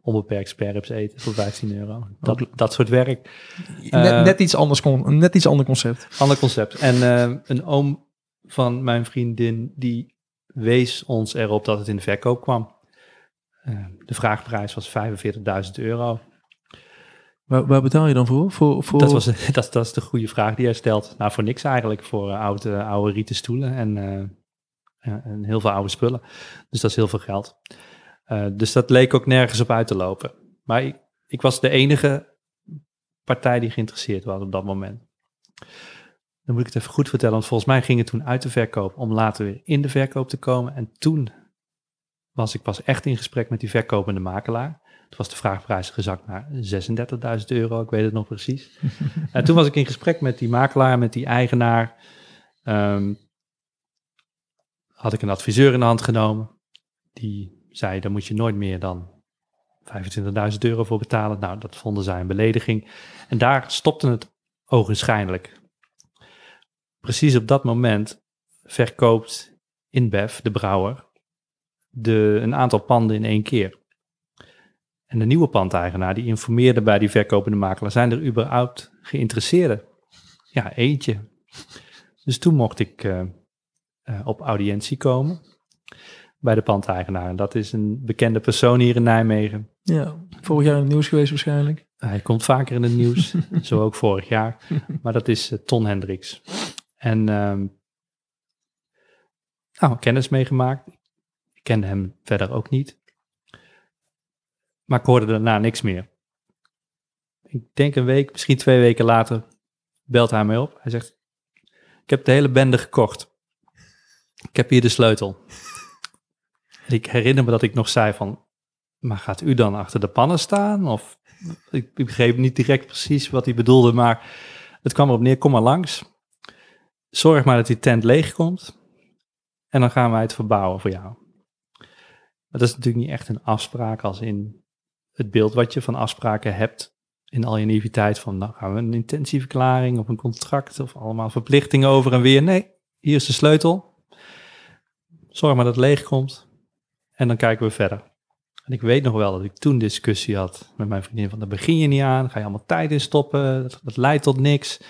Onbeperkt sperrips eten voor 15 euro. Dat, dat soort werk. net, Eh, net, iets anders een net iets ander concept. Ander concept. En eh, een oom van mijn vriendin, die wees ons erop dat het in de verkoop kwam. Eh, de vraagprijs was 45.000 euro. Waar, waar betaal je dan voor? voor, voor... Dat, was, (laughs) dat, dat is de goede vraag die hij stelt. Nou, voor niks eigenlijk. Voor eh, oude, oude rieten stoelen en, eh, en heel veel oude spullen. Dus dat is heel veel geld. Dus dat leek ook nergens op uit te lopen. Maar ik, ik was de enige partij die geïnteresseerd was op dat moment. Dan moet ik het even goed vertellen, want volgens mij ging het toen uit de verkoop om later weer in de verkoop te komen. En toen was ik pas echt in gesprek met die verkopende makelaar. Toen was de vraagprijs gezakt naar 36.000 euro, ik weet het nog precies. (laughs) en toen was ik in gesprek met die makelaar, met die eigenaar. Ehm, had ik een adviseur in de hand genomen. Die zei, daar moet je nooit meer dan 25.000 euro voor betalen. Nou, dat vonden zij een belediging. En daar stopte het ogenschijnlijk. Precies op dat moment verkoopt InBev, de brouwer, de, een aantal panden in één keer. En de nieuwe pandeigenaar die informeerde bij die verkopende makelaar, zijn er überhaupt geïnteresseerden? Ja, eentje. Dus toen mocht ik eh, eh, op audiëntie komen bij de pandeigenaar. En dat is een bekende persoon hier in Nijmegen. Ja, vorig jaar in het nieuws geweest waarschijnlijk. Hij komt vaker in het nieuws, zo ook vorig jaar. Maar dat is eh, Ton Hendricks. En ehm nou, kennis meegemaakt. Kende hem verder ook niet. Maar ik hoorde daarna niks meer. Ik denk een week, misschien twee weken later, belt hij mij op. Hij zegt, ik heb de hele bende gekocht. Ik heb hier de sleutel. En ik herinner me dat ik nog zei van, maar gaat u dan achter de pannen staan? Of ik begreep niet direct precies wat hij bedoelde, maar het kwam erop neer, kom maar langs. Zorg maar dat die tent leeg komt. En dan gaan wij het verbouwen voor jou. Dat is natuurlijk niet echt een afspraak als in het beeld wat je van afspraken hebt. In al je naïviteit van, nou gaan we een intentieverklaring of een contract of allemaal verplichtingen over en weer. Nee, hier is de sleutel. Zorg maar dat het leeg komt. En dan kijken we verder. En ik weet nog wel dat ik toen discussie had met mijn vriendin van, daar begin je niet aan, ga je allemaal tijd in stoppen, dat, dat leidt tot niks.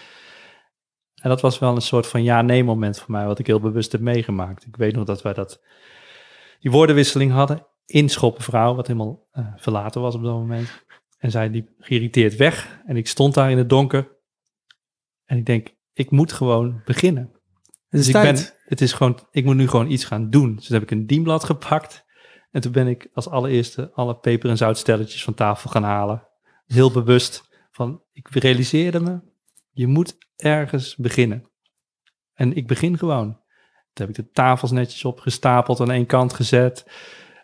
En dat was wel een soort van ja-nee moment voor mij, wat ik heel bewust heb meegemaakt. Ik weet nog dat wij dat, die woordenwisseling hadden in Schoppenvrouw, wat helemaal eh, verlaten was op dat moment. En zij liep geïrriteerd weg en ik stond daar in het donker. En ik denk, ik moet gewoon beginnen. Het is Dus ik ben, het is gewoon, ik moet nu gewoon iets gaan doen. Dus heb ik een dienblad gepakt. En toen ben ik als allereerste alle peper- en zoutstelletjes van tafel gaan halen. Heel bewust van, ik realiseerde me, je moet ergens beginnen. En ik begin gewoon. Heb ik de tafels netjes opgestapeld aan één kant gezet.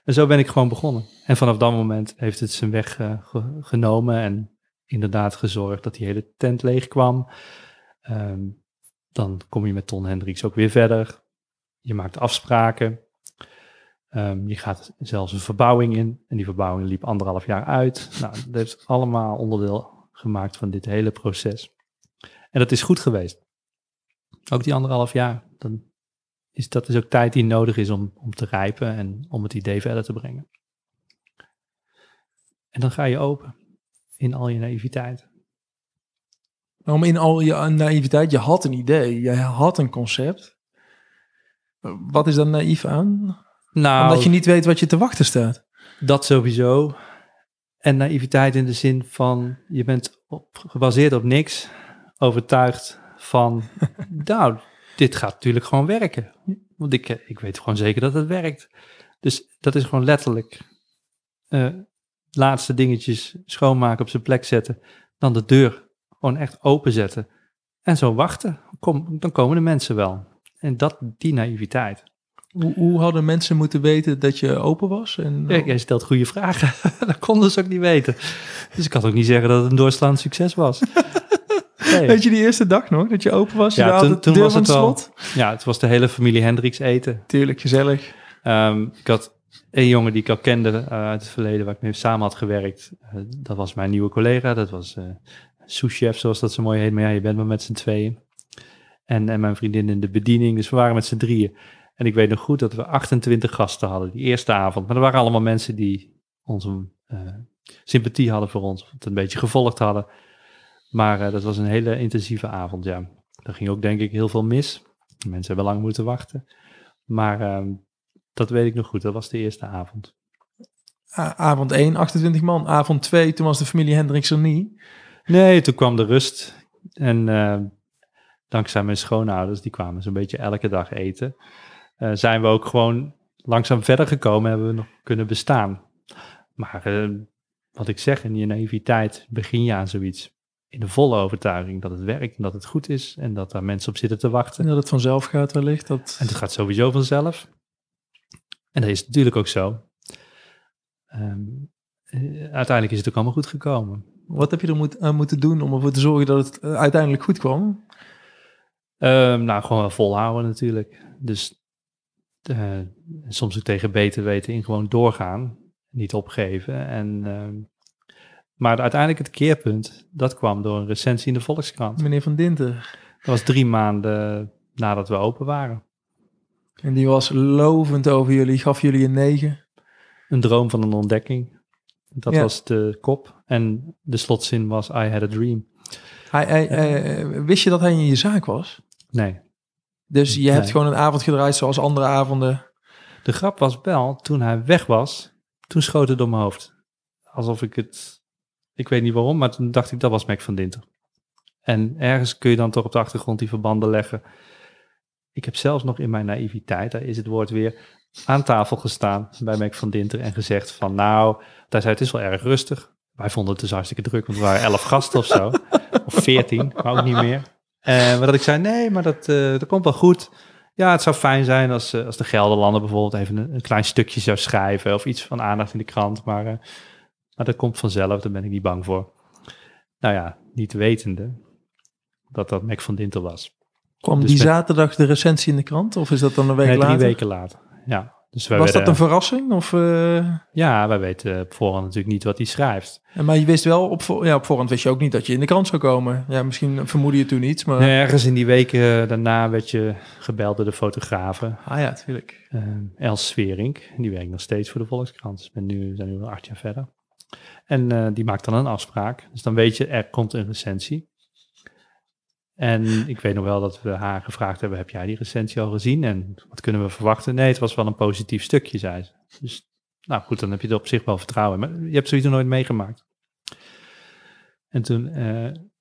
En zo ben ik gewoon begonnen. En vanaf dat moment heeft het zijn weg eh, ge- genomen en inderdaad gezorgd dat die hele tent leeg kwam. Ehm, dan kom je met Ton Hendricks ook weer verder. Je maakt afspraken. Ehm, je gaat zelfs een verbouwing in. En die verbouwing liep anderhalf jaar uit. Nou, dat heeft allemaal onderdeel gemaakt van dit hele proces. En dat is goed geweest. Ook die anderhalf jaar. Dan is, dat is ook tijd die nodig is om, om te rijpen en om het idee verder te brengen. En dan ga je open in al je naïviteit. Om in al je naïviteit, je had een idee, je had een concept. Wat is daar naïef aan? Nou, Omdat je niet weet wat je te wachten staat. Dat sowieso. En naïviteit in de zin van je bent op, gebaseerd op niks, overtuigd van, (laughs) nou, dit gaat natuurlijk gewoon werken. Want ik, ik weet gewoon zeker dat het werkt. Dus dat is gewoon letterlijk eh, laatste dingetjes schoonmaken, op zijn plek zetten, dan de deur gewoon echt openzetten en zo wachten. Kom, dan komen de mensen wel. En dat, die naïviteit. Hoe, hoe hadden mensen moeten weten dat je open was? En, Ja, jij stelt goede vragen. (laughs) dat konden ze ook niet weten. Dus ik kan ook niet zeggen dat het een doorslaand succes was. Nee. Weet je die eerste dag nog, dat je open was? Ja, toen- was het wel- slot? Ja, het was de hele familie Hendricks eten. Tuurlijk, gezellig. Ehm, ik had een jongen die ik al kende eh, uit het verleden, waar ik mee samen had gewerkt. Eh, dat was mijn nieuwe collega. Dat was eh sous-chef, zoals dat zo mooi heet. Maar ja, je bent maar met z'n tweeën. En, en mijn vriendin in de bediening. Dus we waren met z'n drieën. En ik weet nog goed dat we 28 gasten hadden die eerste avond. Maar er waren allemaal mensen die onze sympathie hadden voor ons. Of het een beetje gevolgd hadden. Maar eh, dat was een hele intensieve avond, ja. Er ging ook denk ik heel veel mis. Mensen hebben lang moeten wachten. Maar ehm, dat weet ik nog goed. Dat was de eerste avond. Avond 1, 28 man. Avond 2, toen was de familie Hendricks er niet. Nee, toen kwam de rust. En eh, dankzij mijn schoonouders, die kwamen zo'n beetje elke dag eten, eh, zijn we ook gewoon langzaam verder gekomen, hebben we nog kunnen bestaan. Maar wat ik zeg, in je naïviteit begin je aan zoiets. In de volle overtuiging dat het werkt en dat het goed is en dat daar mensen op zitten te wachten. En dat het vanzelf gaat wellicht. Dat... En het gaat sowieso vanzelf. En dat is natuurlijk ook zo. Ehm, eh, uiteindelijk is het ook allemaal goed gekomen. Wat heb je er moet, aan moeten doen om ervoor te zorgen dat het eh, uiteindelijk goed kwam? Ehm, nou, gewoon volhouden natuurlijk. Dus eh, soms ook tegen beter weten in gewoon doorgaan. Niet opgeven. En, ehm, maar uiteindelijk het keerpunt, dat kwam door een recensie in de Volkskrant. Meneer Van Dinter. Dat was drie maanden nadat we open waren. En die was lovend over jullie, gaf jullie een 9. Een droom van een ontdekking. Dat Ja. was de kop. En de slotzin was I had a dream. Hij, hij, eh, wist je dat hij in je zaak was? Nee. Dus je hebt gewoon een avond gedraaid zoals andere avonden. De grap was wel, toen hij weg was, toen schoot het door mijn hoofd. Alsof ik het, ik weet niet waarom, maar toen dacht ik, dat was Mac van Dinter. En ergens kun je dan toch op de achtergrond die verbanden leggen. Ik heb zelfs nog in mijn naïviteit, daar is het woord weer, aan tafel gestaan bij Mac van Dinter en gezegd van, nou, daar zei het is wel erg rustig. Wij vonden het dus hartstikke druk, want er waren elf gasten of zo. (laughs) Of veertien, maar ook niet meer. Eh, maar dat ik zei, nee, maar dat, eh, dat komt wel goed. Ja, het zou fijn zijn als, eh, als de Gelderlander bijvoorbeeld even een, een klein stukje zou schrijven of iets van aandacht in de krant. Maar, maar dat komt vanzelf, daar ben ik niet bang voor. Nou ja, niet wetende dat dat Mac van Dinter was. Kwam Dus die met- zaterdag de recensie in de krant? Of is dat dan een week Nee, drie later? weken later. Ja, Dus wij Was dat een verrassing? Of, eh, Ja, wij weten op voorhand natuurlijk niet wat hij schrijft. maar je wist wel, op, voor- ja, op voorhand wist je ook niet dat je in de krant zou komen. Ja, misschien vermoedde je toen iets, maar... Nee, ergens in die weken daarna werd je gebeld door de fotografen. Ah ja, tuurlijk. eh, Els Sverink. Die werkt nog steeds voor de Volkskrant. Dus ben nu, zijn nu al acht jaar verder. En eh, die maakt dan een afspraak. Dus dan weet je, er komt een recensie. En ik weet nog wel dat we haar gevraagd hebben, heb jij die recensie al gezien? En wat kunnen we verwachten? Nee, het was wel een positief stukje, zei ze. Dus nou goed, dan heb je er op zich wel vertrouwen in. Maar je hebt zoiets nooit meegemaakt. En toen, een-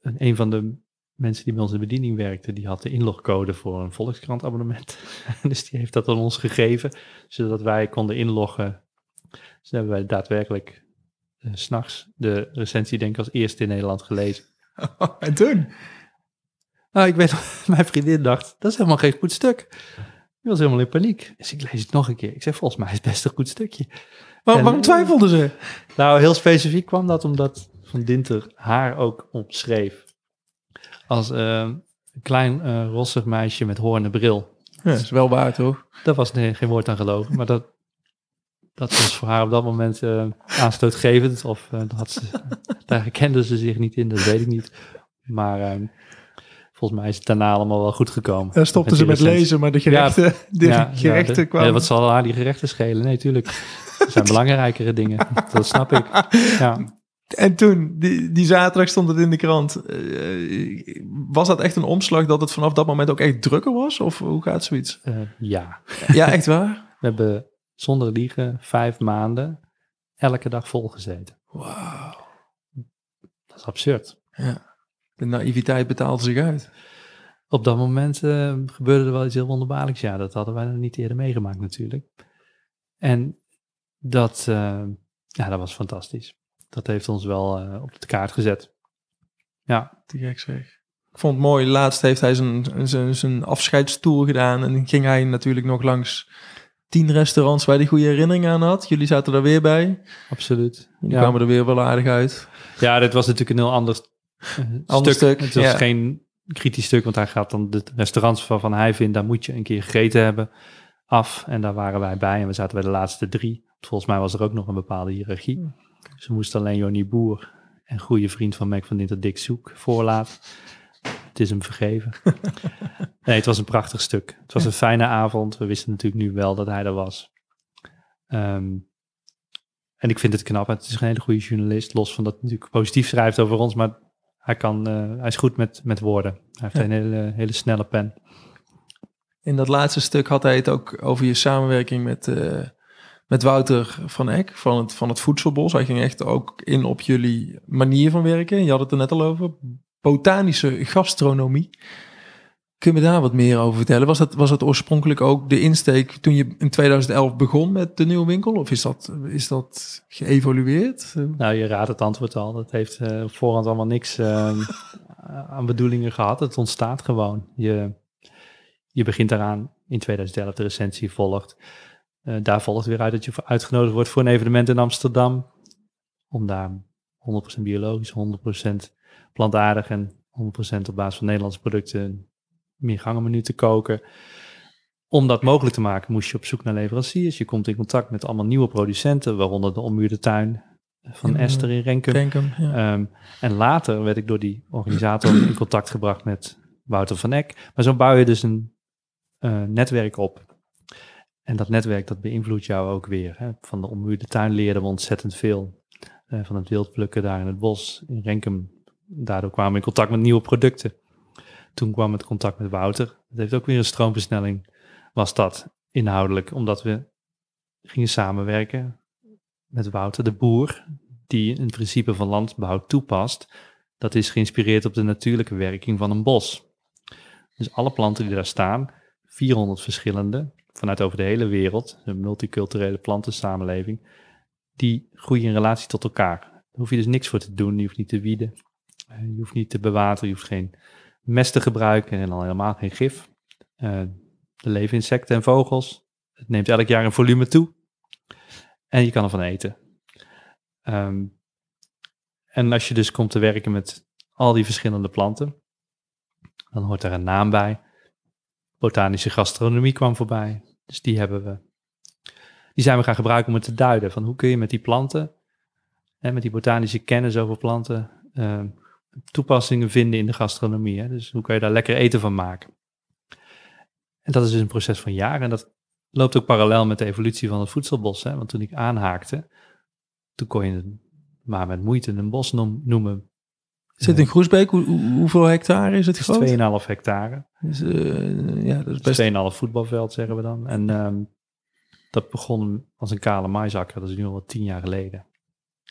een van de mensen die bij onze bediening werkte, die had de inlogcode voor een Volkskrant abonnement. (laughs) dus die heeft dat aan ons gegeven, zodat wij konden inloggen. Dus hebben wij daadwerkelijk eh, s s'nachts de recensie denk ik als eerste in Nederland gelezen. (laughs) en toen? Nou, ik weet (laughs) mijn vriendin dacht, dat is helemaal geen goed stuk. Die was helemaal in paniek. Dus ik lees het nog een keer. Ik zeg, volgens mij is het best een goed stukje. En- waarom twijfelden ze? Nou, heel specifiek kwam dat omdat Van Dinter haar ook omschreef. Als eh, een klein eh, rossig meisje met hoorn en bril. Ja, is wel waar, toch? Daar was nee, geen woord aan gelogen. Maar dat, dat was voor haar op dat moment eh, aanstootgevend. Of eh, dat ze, daar herkende ze zich niet in, dat weet ik niet. Maar eh, volgens mij is het daarna allemaal wel goed gekomen. Daar stopten ze met lezen, maar (laughs) de gerechten, de Ja, gerechten ja, de- kwamen... wat zal haar die gerechten schelen? Nee, tuurlijk. Er zijn (laughs) belangrijkere dingen. Dat snap ik. Ja. En toen, die, die zaterdag stond het in de krant. Eh, was dat echt een omslag dat het vanaf dat moment ook echt drukker was? Of hoe gaat zoiets? Ja. Ja, echt waar? We hebben zonder liegen vijf maanden elke dag volgezeten. Wauw. Dat is absurd. De naïviteit betaalde zich uit. Op dat moment eh, gebeurde er wel iets heel wonderbaarlijks. Ja, dat hadden wij nog niet eerder meegemaakt natuurlijk. En dat, eh, ja, dat was fantastisch. Dat heeft ons wel eh, op de kaart gezet. Ja, Te gek zeg. Ik vond het mooi. Laatst heeft hij zijn, zijn, zijn afscheidstour gedaan. En ging hij natuurlijk nog langs tien restaurants waar hij goede herinneringen aan had. Jullie zaten er weer bij. absoluut. Jullie Ja. kwamen er weer wel aardig uit. Ja, dit was natuurlijk een heel ander, eh, Ander stuk. stuk, Het was ja. geen kritisch stuk, want hij gaat dan de restaurants waarvan hij vindt, daar moet je een keer gegeten hebben, af. En daar waren wij bij en we zaten bij de laatste drie. Volgens mij was er ook nog een bepaalde hiërarchie. Hmm. Dus we moesten alleen Jonny Boer en goede vriend van Mac van Dinter, Dick Zoek, voorlaten. Het is hem vergeven. (laughs) nee, het was een prachtig stuk. Het was een fijne avond. We wisten natuurlijk nu wel dat hij er was. Ehm, en ik vind het knap. Het is een hele goede journalist. Los van dat hij natuurlijk positief schrijft over ons. Maar hij, kan, eh, hij is goed met, met woorden. Hij heeft Ja. een hele, hele snelle pen. In dat laatste stuk had hij het ook over je samenwerking met, eh, met Wouter van Eck van het, van het Voedselbos. Hij ging echt ook in op jullie manier van werken. Je had het er net al over. Botanische gastronomie. Kun je me daar wat meer over vertellen? Was dat, was dat oorspronkelijk ook de insteek toen je in 2011 begon met de nieuwe winkel? Of is dat, is dat geëvolueerd? Nou, je raadt het antwoord al. Dat heeft eh, op voorhand allemaal niks eh, (laughs) aan bedoelingen gehad. Het ontstaat gewoon. Je, je begint eraan in 2011, de recensie volgt. Eh, daar volgt weer uit dat je uitgenodigd wordt voor een evenement in Amsterdam. Om daar 100% biologisch, 100% plantaardig en 100% op basis van Nederlandse producten een meergangenmenu te koken. Om dat mogelijk te maken moest je op zoek naar leveranciers. Je komt in contact met allemaal nieuwe producenten, waaronder de Ommuurde Tuin van Esther in Renkum. Renkum, ja. Ehm, en later werd ik door die organisator in contact gebracht met Wouter van Eck. Maar zo bouw je dus een eh, netwerk op. En dat netwerk dat beïnvloedt jou ook weer. Hè. Van de ommuurde tuin leerden we ontzettend veel. Eh, van het wildplukken daar in het bos in Renkum. Daardoor kwamen we in contact met nieuwe producten. Toen kwam het contact met Wouter. Dat heeft ook weer een stroomversnelling. Was dat inhoudelijk, omdat we gingen samenwerken met Wouter de Boer, die een principe van landbouw toepast. Dat is geïnspireerd op de natuurlijke werking van een bos. Dus alle planten die daar staan, 400 verschillende, vanuit over de hele wereld, een multiculturele plantensamenleving, die groeien in relatie tot elkaar. Daar hoef je dus niks voor te doen. Je hoeft niet te wieden, je hoeft niet te bewateren, je hoeft geen mest te gebruiken en al helemaal geen gif. Eh, er leven insecten en vogels. Het neemt elk jaar een volume toe. En je kan ervan eten. Ehm, en als je dus komt te werken met al die verschillende planten, dan hoort daar een naam bij. Botanische gastronomie kwam voorbij. Dus die hebben we. Die zijn we gaan gebruiken om het te duiden. Van hoe kun je met die planten, en met die botanische kennis over planten, eh, toepassingen vinden in de gastronomie. Hè? Dus hoe kan je daar lekker eten van maken? En dat is dus een proces van jaren. En dat loopt ook parallel met de evolutie van het voedselbos. Hè? Want toen ik aanhaakte, toen kon je het maar met moeite een bos noem- noemen. Zit in Groesbeek, hoe, hoe- hoeveel hectare is het Het groot? is 2,5 hectare. Dus, eh, ja, dat is best... 2,5 voetbalveld zeggen we dan. En ehm, dat begon als een kale maaisakker. Dat is nu al wat tien jaar geleden.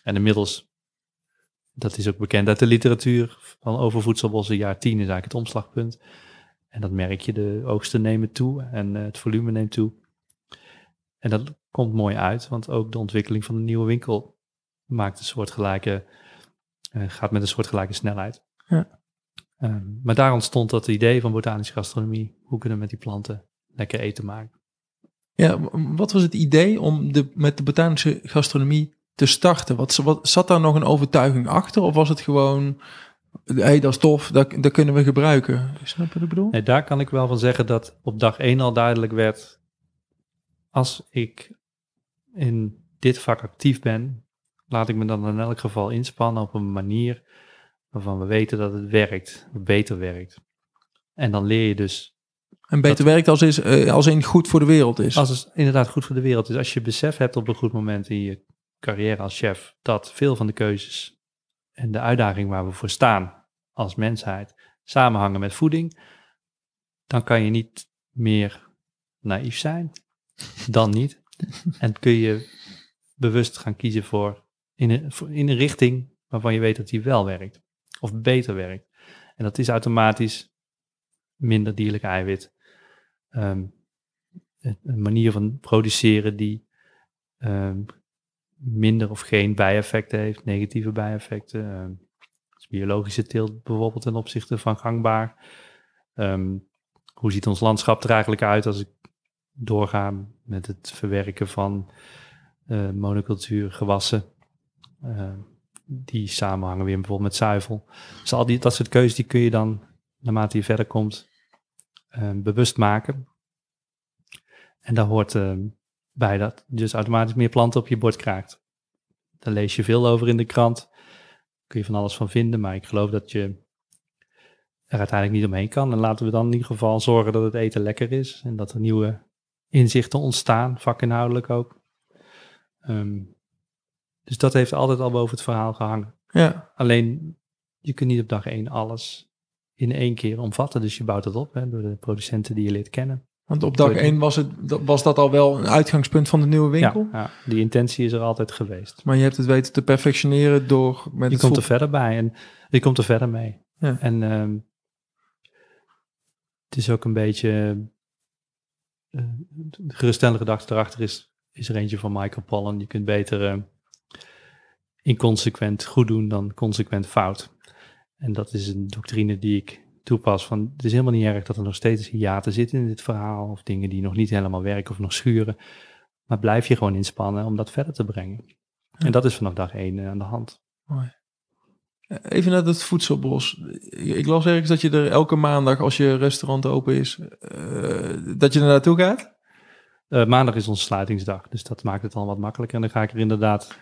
En inmiddels, dat is ook bekend uit de literatuur van over voedselbossen. Jaar 10 is eigenlijk het omslagpunt. En dat merk je, de oogsten nemen toe en eh, het volume neemt toe. En dat komt mooi uit, want ook de ontwikkeling van de nieuwe winkel maakt een soortgelijke, eh, gaat met een soortgelijke snelheid. Ja. Ehm, maar daar ontstond dat idee van botanische gastronomie. Hoe kunnen we met die planten lekker eten maken? Ja, wat was het idee om de, met de botanische gastronomie te starten? Wat, wat, zat daar nog een overtuiging achter? Of was het gewoon, hé, hey, dat is tof, dat, dat kunnen we gebruiken? Snap je wat ik bedoel? Nee, daar kan ik wel van zeggen dat op dag één al duidelijk werd, als ik in dit vak actief ben, laat ik me dan in elk geval inspannen op een manier waarvan we weten dat het werkt, beter werkt. En dan leer je dus, En beter werkt als, is, eh, als in goed voor de wereld is. als het inderdaad goed voor de wereld is, als je besef hebt op een goed moment in je carrière als chef, dat veel van de keuzes en de uitdaging waar we voor staan als mensheid samenhangen met voeding, dan kan je niet meer naïef zijn dan niet. (laughs) En kun je bewust gaan kiezen voor in een, voor- in een richting waarvan je weet dat die wel werkt of beter werkt. En dat is automatisch minder dierlijk eiwit. Ehm, een een manier van produceren die ehm, minder of geen bijeffecten heeft, negatieve bijeffecten. Ehm, is biologische teelt bijvoorbeeld ten opzichte van gangbaar. Ehm, hoe ziet ons landschap er eigenlijk uit als ik doorga met het verwerken van eh monocultuur gewassen? Ehm, die samenhangen weer bijvoorbeeld met zuivel. Dus al die, dat soort keuzes die kun je dan, naarmate je verder komt, bewust maken. En daar hoort bij dat dus automatisch meer planten op je bord krijgt. Daar lees je veel over in de krant. Kun je van alles van vinden, maar ik geloof dat je er uiteindelijk niet omheen kan. En laten we dan in ieder geval zorgen dat het eten lekker is en dat er nieuwe inzichten ontstaan, vakinhoudelijk ook. Ehm, dus dat heeft altijd al boven het verhaal gehangen. Ja, Alleen, je kunt niet op dag één alles in één keer omvatten. Dus je bouwt het op hè, door de producenten die je leert kennen. Want op dag Goed. 1 was, het, dat- was dat al wel een uitgangspunt van de nieuwe winkel. Ja, ja, die intentie is er altijd geweest. Maar je hebt het weten te perfectioneren door met Je komt er verder bij en je komt er verder mee. Ja. En ehm, het is ook een beetje... eh, de geruststellende gedachte erachter is, is er eentje van Michael Pollan. Je kunt beter eh, inconsequent goed doen dan consequent fout. En dat is een doctrine die ik toepas. Van, het is helemaal niet erg dat er nog steeds hiaten zitten in dit verhaal. Of dingen die nog niet helemaal werken of nog schuren. Maar blijf je gewoon inspannen om dat verder te brengen. En dat is vanaf dag één eh, aan de hand. Even naar het voedselbos. Ik las ergens dat je er elke maandag, als je restaurant open is, eh, dat je er naartoe gaat. Eh, maandag is onze sluitingsdag, dus dat maakt het al wat makkelijker. En dan ga ik er inderdaad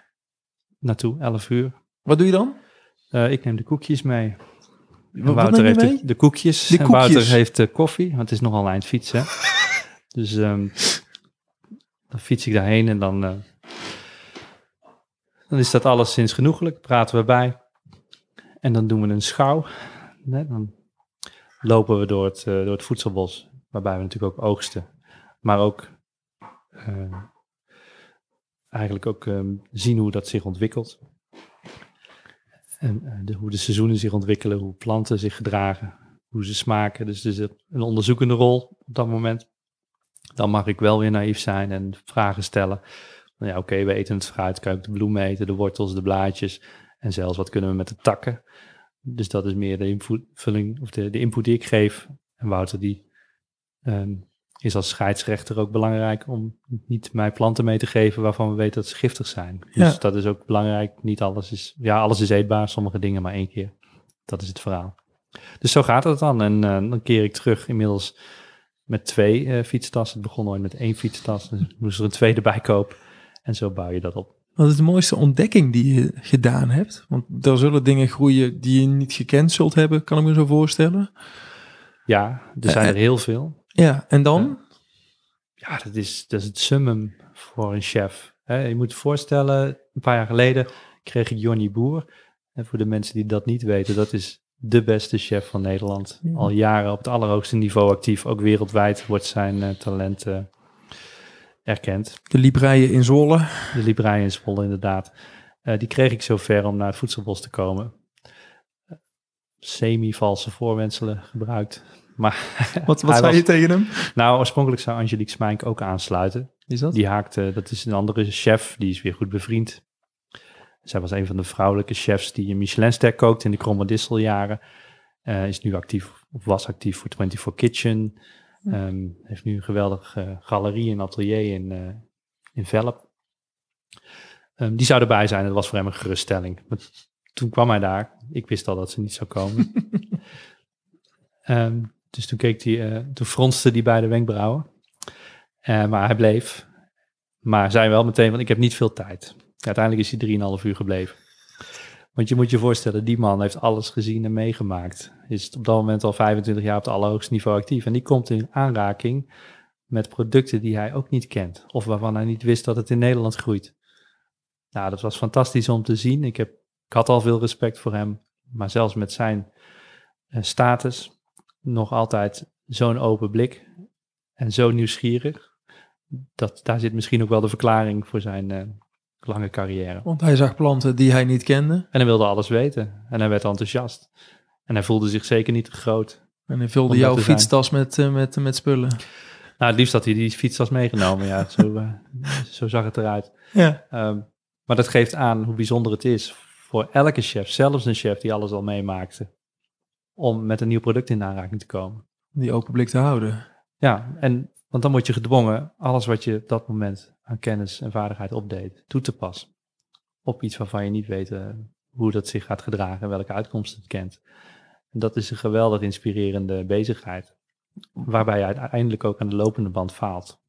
naartoe, 11 uur. Wat doe je dan? Eh, ik neem de koekjes mee. Wat, Wouter heeft de, de koekjes. De En Wouter heeft de koffie, want het is nogal eind fietsen. (laughs) dus ehm, dan fiets ik daarheen en dan, eh, dan is dat alles sinds genoegelijk. Praten we bij. En dan doen we een schouw. Nee, dan lopen we door het, eh, door het voedselbos, waarbij we natuurlijk ook oogsten. Maar ook eh, eigenlijk ook ehm, zien hoe dat zich ontwikkelt. En eh, hoe de seizoenen zich ontwikkelen, hoe planten zich gedragen, hoe ze smaken. Dus is een onderzoekende rol op dat moment. Dan mag ik wel weer naïef zijn en vragen stellen. Nou ja, oké, we eten het fruit, kan ook de bloemen eten, de wortels, de blaadjes. En zelfs wat kunnen we met de takken. Dus dat is meer de invulling, of de, de input die ik geef. En Wouter die ehm, is als scheidsrechter ook belangrijk om niet mij planten mee te geven waarvan we weten dat ze giftig zijn. Dus Ja. dat is ook belangrijk. Niet alles is, ja, alles is eetbaar, sommige dingen maar één keer. Dat is het verhaal. Dus zo gaat het dan. En eh, dan keer ik terug inmiddels met twee uh, fietstassen. Het begon ooit met één fietstas, dus moest er een tweede bij kopen. En zo bouw je dat op. Wat is de mooiste ontdekking die je gedaan hebt? Want er zullen dingen groeien die je niet gekend zult hebben, kan ik me zo voorstellen. Ja, er zijn er heel veel. Ja, en dan? Ja, dat is, dat is het summum voor een chef. je moet je voorstellen, een paar jaar geleden kreeg ik Johnny Boer. En voor de mensen die dat niet weten, dat is de beste chef van Nederland. Al jaren op het allerhoogste niveau actief. Ook wereldwijd wordt zijn uh, talent uh, erkend. De Libreien in Zwolle. De Libreien in Zwolle, inderdaad. Uh, die kreeg ik zover om naar het voedselbos te komen. Semi-valse voorwenselen gebruikt. Maar (laughs) wat wat zei je tegen hem? Nou, oorspronkelijk zou Angelique Smijk ook aansluiten. Is dat? Die haakte, dat is een andere chef, die is weer goed bevriend. Zij was een van de vrouwelijke chefs die een Michelinster kookt in de Kromme Disseljaren. Uh, is nu actief, of was actief voor 24 Kitchen. Um, heeft nu een geweldige galerie en atelier in, uh, in Velp. Um, die zou erbij zijn, dat was voor hem een geruststelling. Maar toen kwam hij daar. Ik wist al dat ze niet zou komen. um, (laughs) dus toen keek hij, uh, toen fronste hij bij de wenkbrauwen. Uh, maar hij bleef. Maar zei wel meteen, want ik heb niet veel tijd. Uiteindelijk is hij 3,5 uur gebleven. Want je moet je voorstellen, die man heeft alles gezien en meegemaakt. Is op dat moment al 25 jaar op het allerhoogste niveau actief. En die komt in aanraking met producten die hij ook niet kent. Of waarvan hij niet wist dat het in Nederland groeit. Nou, dat was fantastisch om te zien. Ik, heb, ik had al veel respect voor hem. Maar zelfs met zijn uh, status nog altijd zo'n open blik. En zo nieuwsgierig. Dat, daar zit misschien ook wel de verklaring voor zijn uh, lange carrière. Want hij zag planten die hij niet kende. En hij wilde alles weten. En hij werd enthousiast. En hij voelde zich zeker niet te groot. En hij vulde jouw fietstas met, uh, met, met spullen. Nou, het liefst had hij die fietstas meegenomen. ja, zo, uh, zo zag het eruit. Ja. Um, maar dat geeft aan hoe bijzonder het is voor elke chef, zelfs een chef die alles al meemaakte, om met een nieuw product in aanraking te komen. Die open blik te houden. Ja, en want dan word je gedwongen alles wat je op dat moment aan kennis en vaardigheid opdeed, toe te passen. Op iets waarvan je niet weet uh, hoe dat zich gaat gedragen en welke uitkomsten het kent. En dat is een geweldig inspirerende bezigheid, waarbij je uiteindelijk ook aan de lopende band faalt.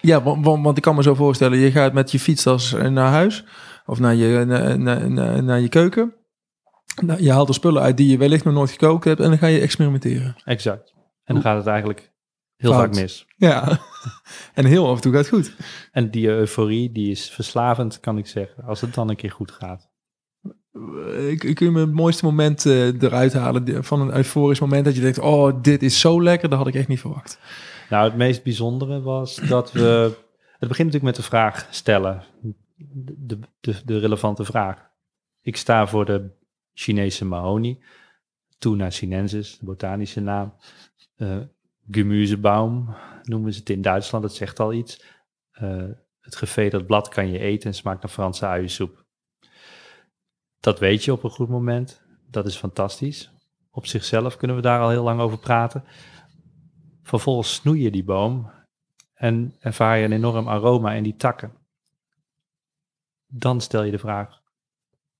Ja, want, want, want ik kan me zo voorstellen, je gaat met je fietstas naar huis of naar je, naar, naar, naar je keuken. Nou, je haalt er spullen uit die je wellicht nog nooit gekookt hebt en dan ga je experimenteren. Exact. En dan gaat het eigenlijk heel vaak mis. Ja, (laughs) en heel af en toe gaat het goed. En die euforie, die is verslavend, kan ik zeggen, als het dan een keer goed gaat. Ik, ik kun je me het mooiste moment uh, eruit halen van een euforisch moment dat je denkt, oh, dit is zo lekker, dat had ik echt niet verwacht. Nou, het meest bijzondere was dat we, het begint natuurlijk met de vraag stellen, de, de, de relevante vraag. Ik sta voor de Chinese mahoni, Tuna sinensis, de botanische naam. Uh, Gemüsebaum noemen ze het in Duitsland, dat zegt al iets. Uh, het gevederd blad kan je eten en smaakt naar Franse uiensoep. Dat weet je op een goed moment. Dat is fantastisch. Op zichzelf kunnen we daar al heel lang over praten. Vervolgens snoei je die boom en ervaar je een enorm aroma in die takken. Dan stel je de vraag: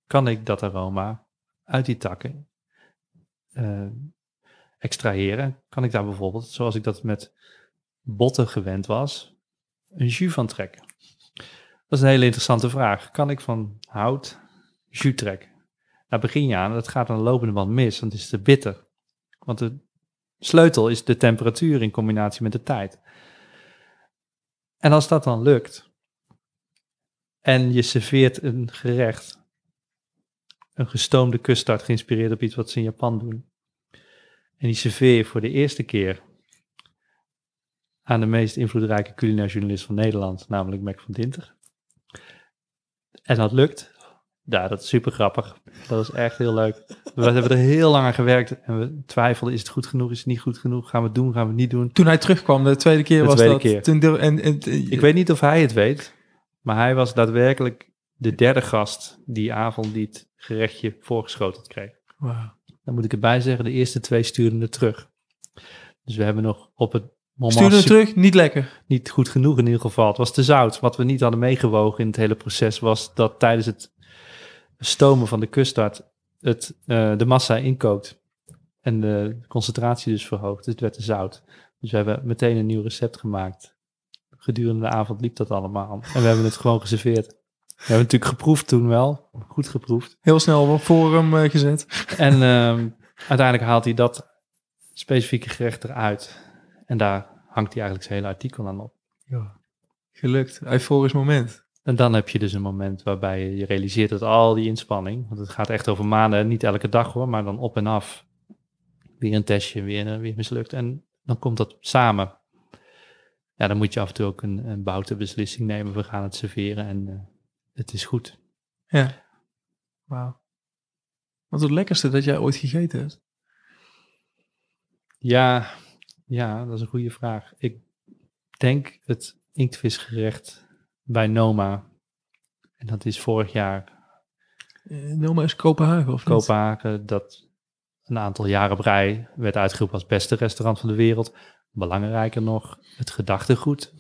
kan ik dat aroma uit die takken uh, extraheren? Kan ik daar bijvoorbeeld, zoals ik dat met botten gewend was, een jus van trekken? Dat is een hele interessante vraag. Kan ik van hout jus trekken? Daar begin je aan, dat gaat aan de lopende band mis, want het is te bitter. Want de sleutel is de temperatuur in combinatie met de tijd. En als dat dan lukt, en je serveert een gerecht, een gestoomde kuststart geïnspireerd op iets wat ze in Japan doen, en die serveer je voor de eerste keer aan de meest invloedrijke culinair journalist van Nederland, namelijk Mac van Dinter. En dat lukt. Ja, dat is super grappig. Dat is echt heel leuk. We hebben er heel lang aan gewerkt en we twijfelden, is het goed genoeg, is het niet goed genoeg, gaan we het doen, gaan we het niet doen. Toen hij terugkwam, de tweede keer de was tweede dat. Keer. Toen de, en, en, Ik weet niet of hij het weet, maar hij was daadwerkelijk de derde gast die avond die het gerechtje voorgeschoteld kreeg. Wow. Dan moet ik erbij zeggen, de eerste twee stuurden het terug. Dus we hebben nog op het moment... Stuurde het terug, niet lekker. Niet goed genoeg in ieder geval. Het was te zout. Wat we niet hadden meegewogen in het hele proces was dat tijdens het stomen van de kuststart het, uh, de massa inkookt. En de concentratie dus verhoogt. Dus het werd te zout. Dus Dus we hebben meteen een nieuw recept gemaakt. Gedurende de avond liep dat allemaal. En we hebben het gewoon geserveerd. We hebben natuurlijk geproefd toen wel. Goed geproefd. Heel snel op forum uh, gezet. En um, uiteindelijk haalt hij dat specifieke gerecht eruit. En daar hangt hij eigenlijk zijn hele artikel aan op. Ja, gelukt. Euforisch moment. En dan heb je dus een moment waarbij je realiseert dat al die inspanning, want het gaat echt over maanden, niet elke dag hoor, maar dan op en af. Weer een testje, weer, weer mislukt. En dan komt dat samen. Ja, dan moet je af en toe ook een, een boute beslissing nemen. We gaan het serveren en uh, het is goed. Ja. Wauw. Wat is het lekkerste dat jij ooit gegeten hebt? Ja, ja, dat is een goede vraag. Ik denk het inktvisgerecht bij Noma. En dat is vorig jaar. Uh, Noma is Kopenhagen of Kopenhagen, dat een aantal jaren rij werd uitgeroepen als beste restaurant van de wereld. Belangrijker nog, het gedachtegoed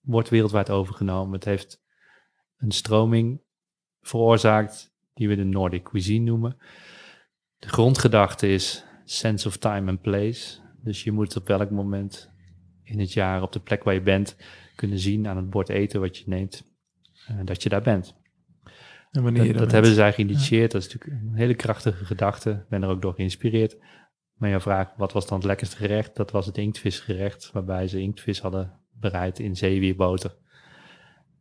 wordt wereldwijd overgenomen. Het heeft een stroming veroorzaakt die we de Nordic cuisine noemen. De grondgedachte is sense of time and place. Dus je moet op welk moment in het jaar op de plek waar je bent kunnen zien aan het bord eten wat je neemt, uh, dat je daar bent. En wanneer dat, dat hebben zij geïnitieerd. Ja. Dat is natuurlijk een hele krachtige gedachte. Ik ben er ook door geïnspireerd. Maar jouw vraag, wat was dan het lekkerste gerecht? Dat was het inktvisgerecht, waarbij ze inktvis hadden bereid in zeewierboter.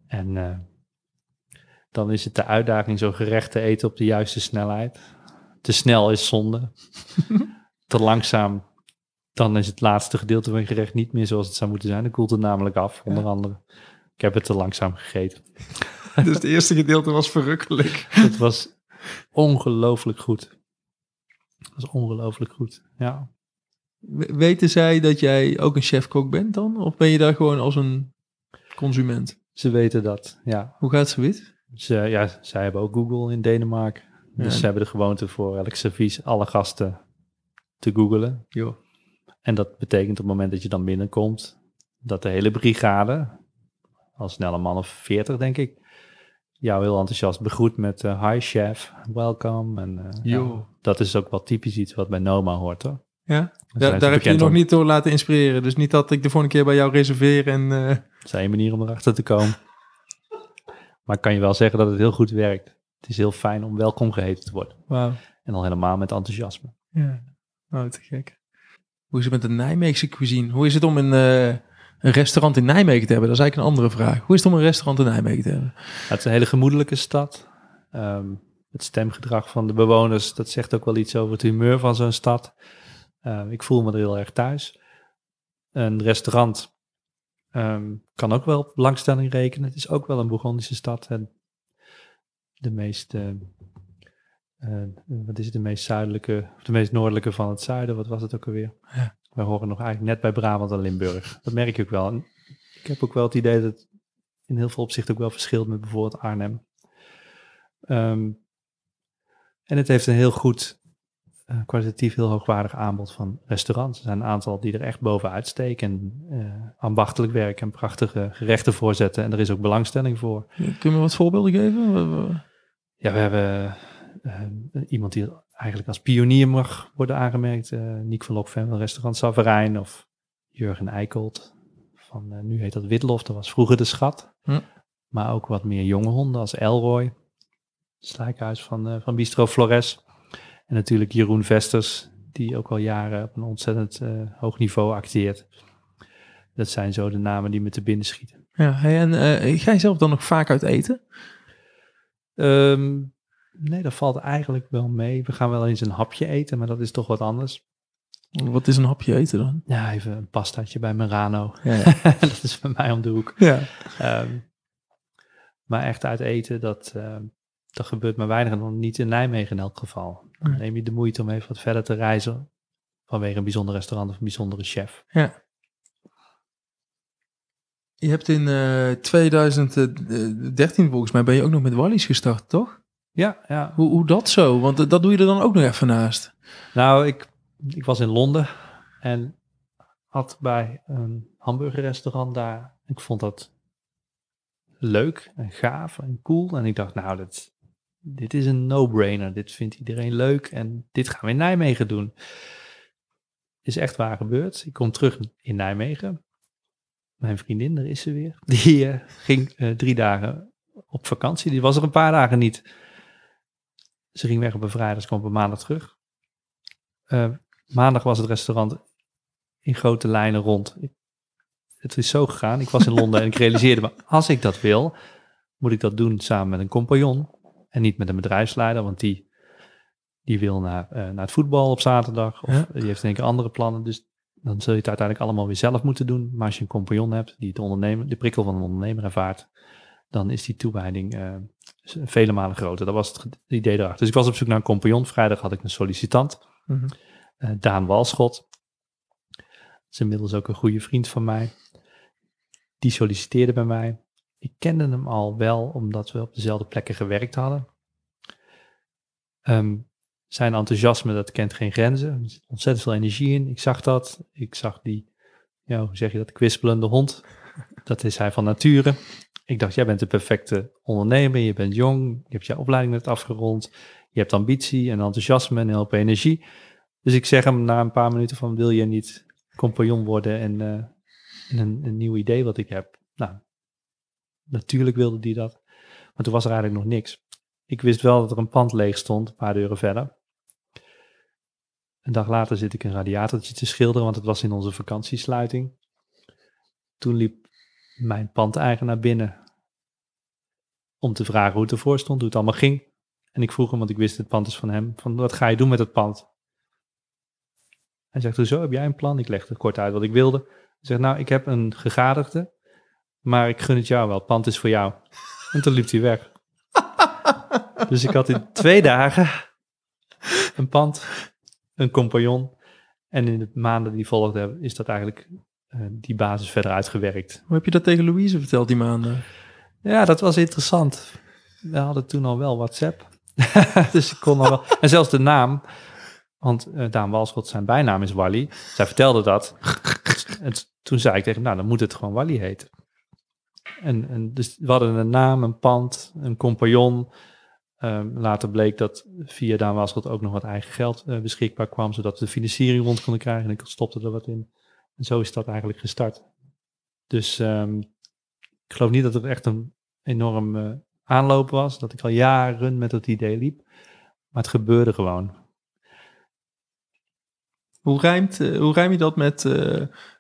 En uh, dan is het de uitdaging zo'n gerecht te eten op de juiste snelheid. Te snel is zonde. (laughs) te langzaam, dan is het laatste gedeelte van je gerecht niet meer zoals het zou moeten zijn. Dan koelt het namelijk af, onder ja. andere. Ik heb het te langzaam gegeten. (laughs) Dus het eerste gedeelte was verrukkelijk. Het was ongelooflijk goed. Het was ongelooflijk goed, ja. Weten zij dat jij ook een chefkok bent dan? Of ben je daar gewoon als een consument? Ze weten dat, ja. Hoe gaat ze wit? Ze, ja, zij hebben ook Google in Denemarken. Dus ja. ze hebben de gewoonte voor elk servies alle gasten te googelen. Jo. En dat betekent op het moment dat je dan binnenkomt, dat de hele brigade, al snel een man of veertig denk ik, jou heel enthousiast begroet met uh, hi chef, welcome. En uh, ja, dat is ook wel typisch iets wat bij Noma hoort hoor. Ja, da daar heb je je nog niet door laten inspireren. Dus niet dat ik de volgende keer bij jou reserveer en... Uh... Dat is een manier om erachter te komen. Maar ik kan je wel zeggen dat het heel goed werkt. Het is heel fijn om welkom geheten te worden. Wow. En al helemaal met enthousiasme. Ja, oh, te gek. Hoe is het met de Nijmeegse cuisine? Hoe is het om een, uh, een restaurant in Nijmegen te hebben? Dat is eigenlijk een andere vraag. Hoe is het om een restaurant in Nijmegen te hebben? Het is een hele gemoedelijke stad. Um, het stemgedrag van de bewoners, dat zegt ook wel iets over het humeur van zo'n stad. Uh, ik voel me er heel erg thuis. Een restaurant um, kan ook wel op belangstelling rekenen. Het is ook wel een Bourgondische stad. En de meest, uh, uh, wat is het, de meest zuidelijke, of de meest noordelijke van het zuiden. Wat was het ook alweer? Ja. We horen nog eigenlijk net bij Brabant en Limburg. Dat merk je ook wel. En ik heb ook wel het idee dat het in heel veel opzichten ook wel verschilt met bijvoorbeeld Arnhem. Um, en het heeft een heel goed, uh, kwalitatief heel hoogwaardig aanbod van restaurants. Er zijn een aantal die er echt bovenuit steken en uh, ambachtelijk werken en prachtige gerechten voorzetten. En er is ook belangstelling voor. Kun je wat voorbeelden geven? Ja, we hebben uh, iemand die eigenlijk als pionier mag worden aangemerkt. Niek van Lokven van restaurant Savarijn of Jurgen Eikholt van, nu heet dat Witlof, dat was vroeger de Schat. Hm. Maar ook wat meer jonge honden als Elroy, slijkhuis van, van Bistro Flores. En natuurlijk Jeroen Vesters, die ook al jaren op een ontzettend hoog niveau acteert. Dat zijn zo de namen die me te binnen schieten. Ja, hey, en ga je zelf dan nog vaak uit eten? Um, Nee, dat valt eigenlijk wel mee. We gaan wel eens een hapje eten, maar dat is toch wat anders. Wat is een hapje eten dan? Ja, even een pastaatje bij Merano. Ja, ja. (laughs) dat is bij mij om de hoek. Ja. Um, maar echt uit eten, dat, uh, dat gebeurt maar weinig. En dan niet in Nijmegen in elk geval. Dan neem je de moeite om even wat verder te reizen. Vanwege een bijzonder restaurant of een bijzondere chef. Ja. Je hebt in uh, 2013 volgens mij ben je ook nog met Wallis gestart, toch? Ja, ja. Hoe, hoe dat zo? Want dat doe je er dan ook nog even naast. Nou, ik, ik was in Londen en had bij een hamburgerrestaurant daar. Ik vond dat leuk en gaaf en cool. En ik dacht, nou, dat, dit is een no-brainer. Dit vindt iedereen leuk en dit gaan we in Nijmegen doen. is echt waar gebeurd. Ik kom terug in Nijmegen. Mijn vriendin, daar is ze weer. (laughs) Die eh, ging eh, drie dagen op vakantie. Die was er een paar dagen niet. Ze ging weg op een vrijdag, ze kwam op een maandag terug. Eh, maandag was het restaurant in grote lijnen rond. Het is zo gegaan. Ik was in Londen en ik realiseerde me, als ik dat wil, moet ik dat doen samen met een compagnon. En niet met een bedrijfsleider, want die, die wil naar, eh, naar het voetbal op zaterdag. Of Ja. die heeft denk ik andere plannen. Dus dan zul je het uiteindelijk allemaal weer zelf moeten doen. Maar als je een compagnon hebt die het ondernemen, de prikkel van een ondernemer ervaart, dan is die toewijding eh, vele malen groter. Dat was het idee erachter. Dus ik was op zoek naar een compagnon. Vrijdag had ik een sollicitant, Mhm. eh, Daan Walschot. Dat is inmiddels ook een goede vriend van mij. Die solliciteerde bij mij. Ik kende hem al wel, omdat we op dezelfde plekken gewerkt hadden. Ehm, zijn enthousiasme, dat kent geen grenzen. Er zit ontzettend veel energie in. Ik zag dat. Ik zag die, ja, hoe zeg je dat, kwispelende hond. Dat is hij van nature. Ik dacht, jij bent de perfecte ondernemer. Je bent jong. Je hebt je opleiding net afgerond. Je hebt ambitie en enthousiasme en een hoop energie. Dus ik zeg hem na een paar minuten van, wil je niet compagnon worden en, eh, en een, een nieuw idee wat ik heb? Nou, natuurlijk wilde hij dat. Maar toen was er eigenlijk nog niks. Ik wist wel dat er een pand leeg stond, een paar deuren verder. Een dag later zit ik een radiatortje te schilderen, want het was in onze vakantiesluiting. Toen liep mijn pandeigenaar binnen om te vragen hoe het ervoor stond, hoe het allemaal ging. En ik vroeg hem, want ik wist het pand is van hem, van wat ga je doen met het pand? Hij zegt, hoezo, heb jij een plan? Ik legde kort uit wat ik wilde. Hij zegt, nou, ik heb een gegadigde, maar ik gun het jou wel, het pand is voor jou. En toen liep hij weg. (laughs) Dus ik had in twee dagen een pand, een compagnon. En in de maanden die volgden is dat eigenlijk eh, die basis verder uitgewerkt. Hoe heb je dat tegen Louise verteld die maanden? Ja, dat was interessant. We hadden toen al wel WhatsApp. (laughs) dus ik kon al wel. En zelfs de naam. Want eh Daan Walschot, zijn bijnaam is Wally. Zij vertelde dat. en toen zei ik tegen hem, nou, dan moet het gewoon Wally heten. En, en dus we hadden een naam, een pand, een compagnon. Ehm, later bleek dat via Daan Walschot ook nog wat eigen geld eh, beschikbaar kwam, zodat we de financiering rond konden krijgen. En ik stopte er wat in. En zo is dat eigenlijk gestart. Dus ehm, ik geloof niet dat het echt een enorm eh, aanloop was. Dat ik al jaren met het idee liep. Maar het gebeurde gewoon. Hoe, rijmt, eh, hoe rijm je dat met